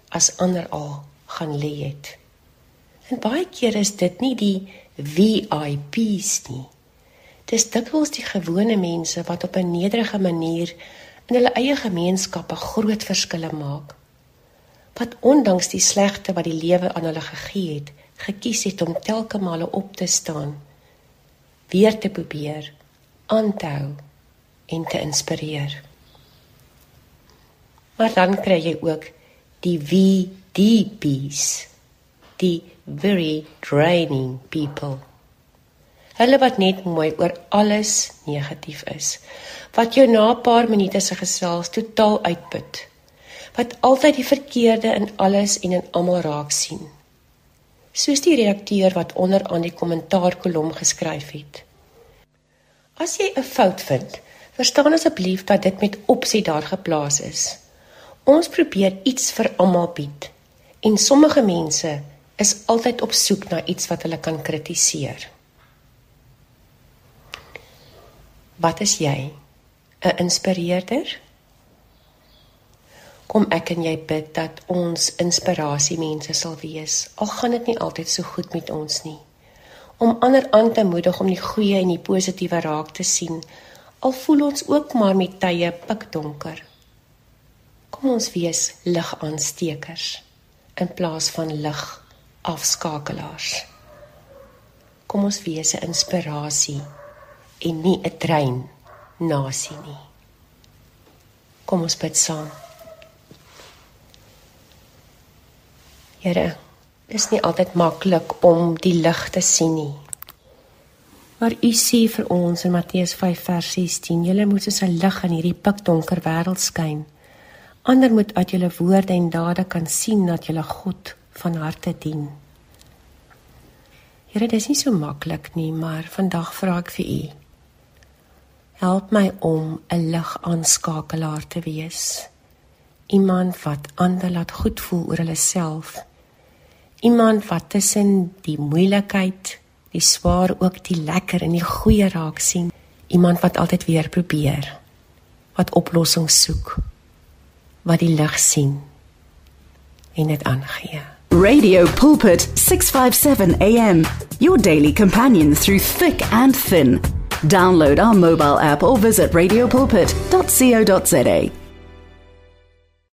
as ander al gaan lê het. En baie keer is dit nie die VIP's nie. Dis dikwels die gewone mense wat op 'n nederige manier in hulle eie gemeenskappe groot verskille maak. Wat ondanks die slegte wat die lewe aan hulle gegee het, gekies het om telke male op te staan, weer te probeer, aan te hou en te inspireer. Maar dan kry jy ook die VDPs, die very draining people. Hulle wat net mooi oor alles negatief is wat jou na 'n paar minute se gesels totaal uitput. Wat altyd die verkeerde in alles en in almal raak sien. Soos die redakteur wat onder aan die kommentaarkolom geskryf het. As jy 'n fout vind, verstaan asseblief dat dit met opsie daar geplaas is. Ons probeer iets vir almal bied en sommige mense is altyd op soek na iets wat hulle kan kritiseer. Wat is jy? 'n inspireerder? Kom ek en jy bid dat ons inspirasie mense sal wees. Al gaan dit nie altyd so goed met ons nie. Om ander aan te moedig om die goeie en die positiewe raak te sien, al voel ons ook maar met tye pikdonker. Kom ons wees ligaansteekers in plaas van lig afskakelaars. Kom ons wees 'n inspirasie en nie 'n trein nasie nie. Kom ons bid saam. Here, dit is nie altyd maklik om die lig te sien nie. Maar U sê vir ons in Matteus 5 vers 16, julle moet soos 'n lig in hierdie pikdonker wêreld skyn. Ander moet uit julle woorde en dade kan sien dat julle God van harte dien. Here, dit is nie so maklik nie, maar vandag vra ek vir U. Help my om 'n ligaanskakelaar te wees. Iemand wat ander laat goed voel oor hulle self. Iemand wat tussen die moeilikheid, die swaar ook die lekker en die goeie raak sien. Iemand wat altyd weer probeer. Wat oplossings soek. Wat die lig sien en dit aangee. Radio Pulpit 657 AM, your daily companion through thick and thin. Download our mobile app or visit radiopulpit.co.za.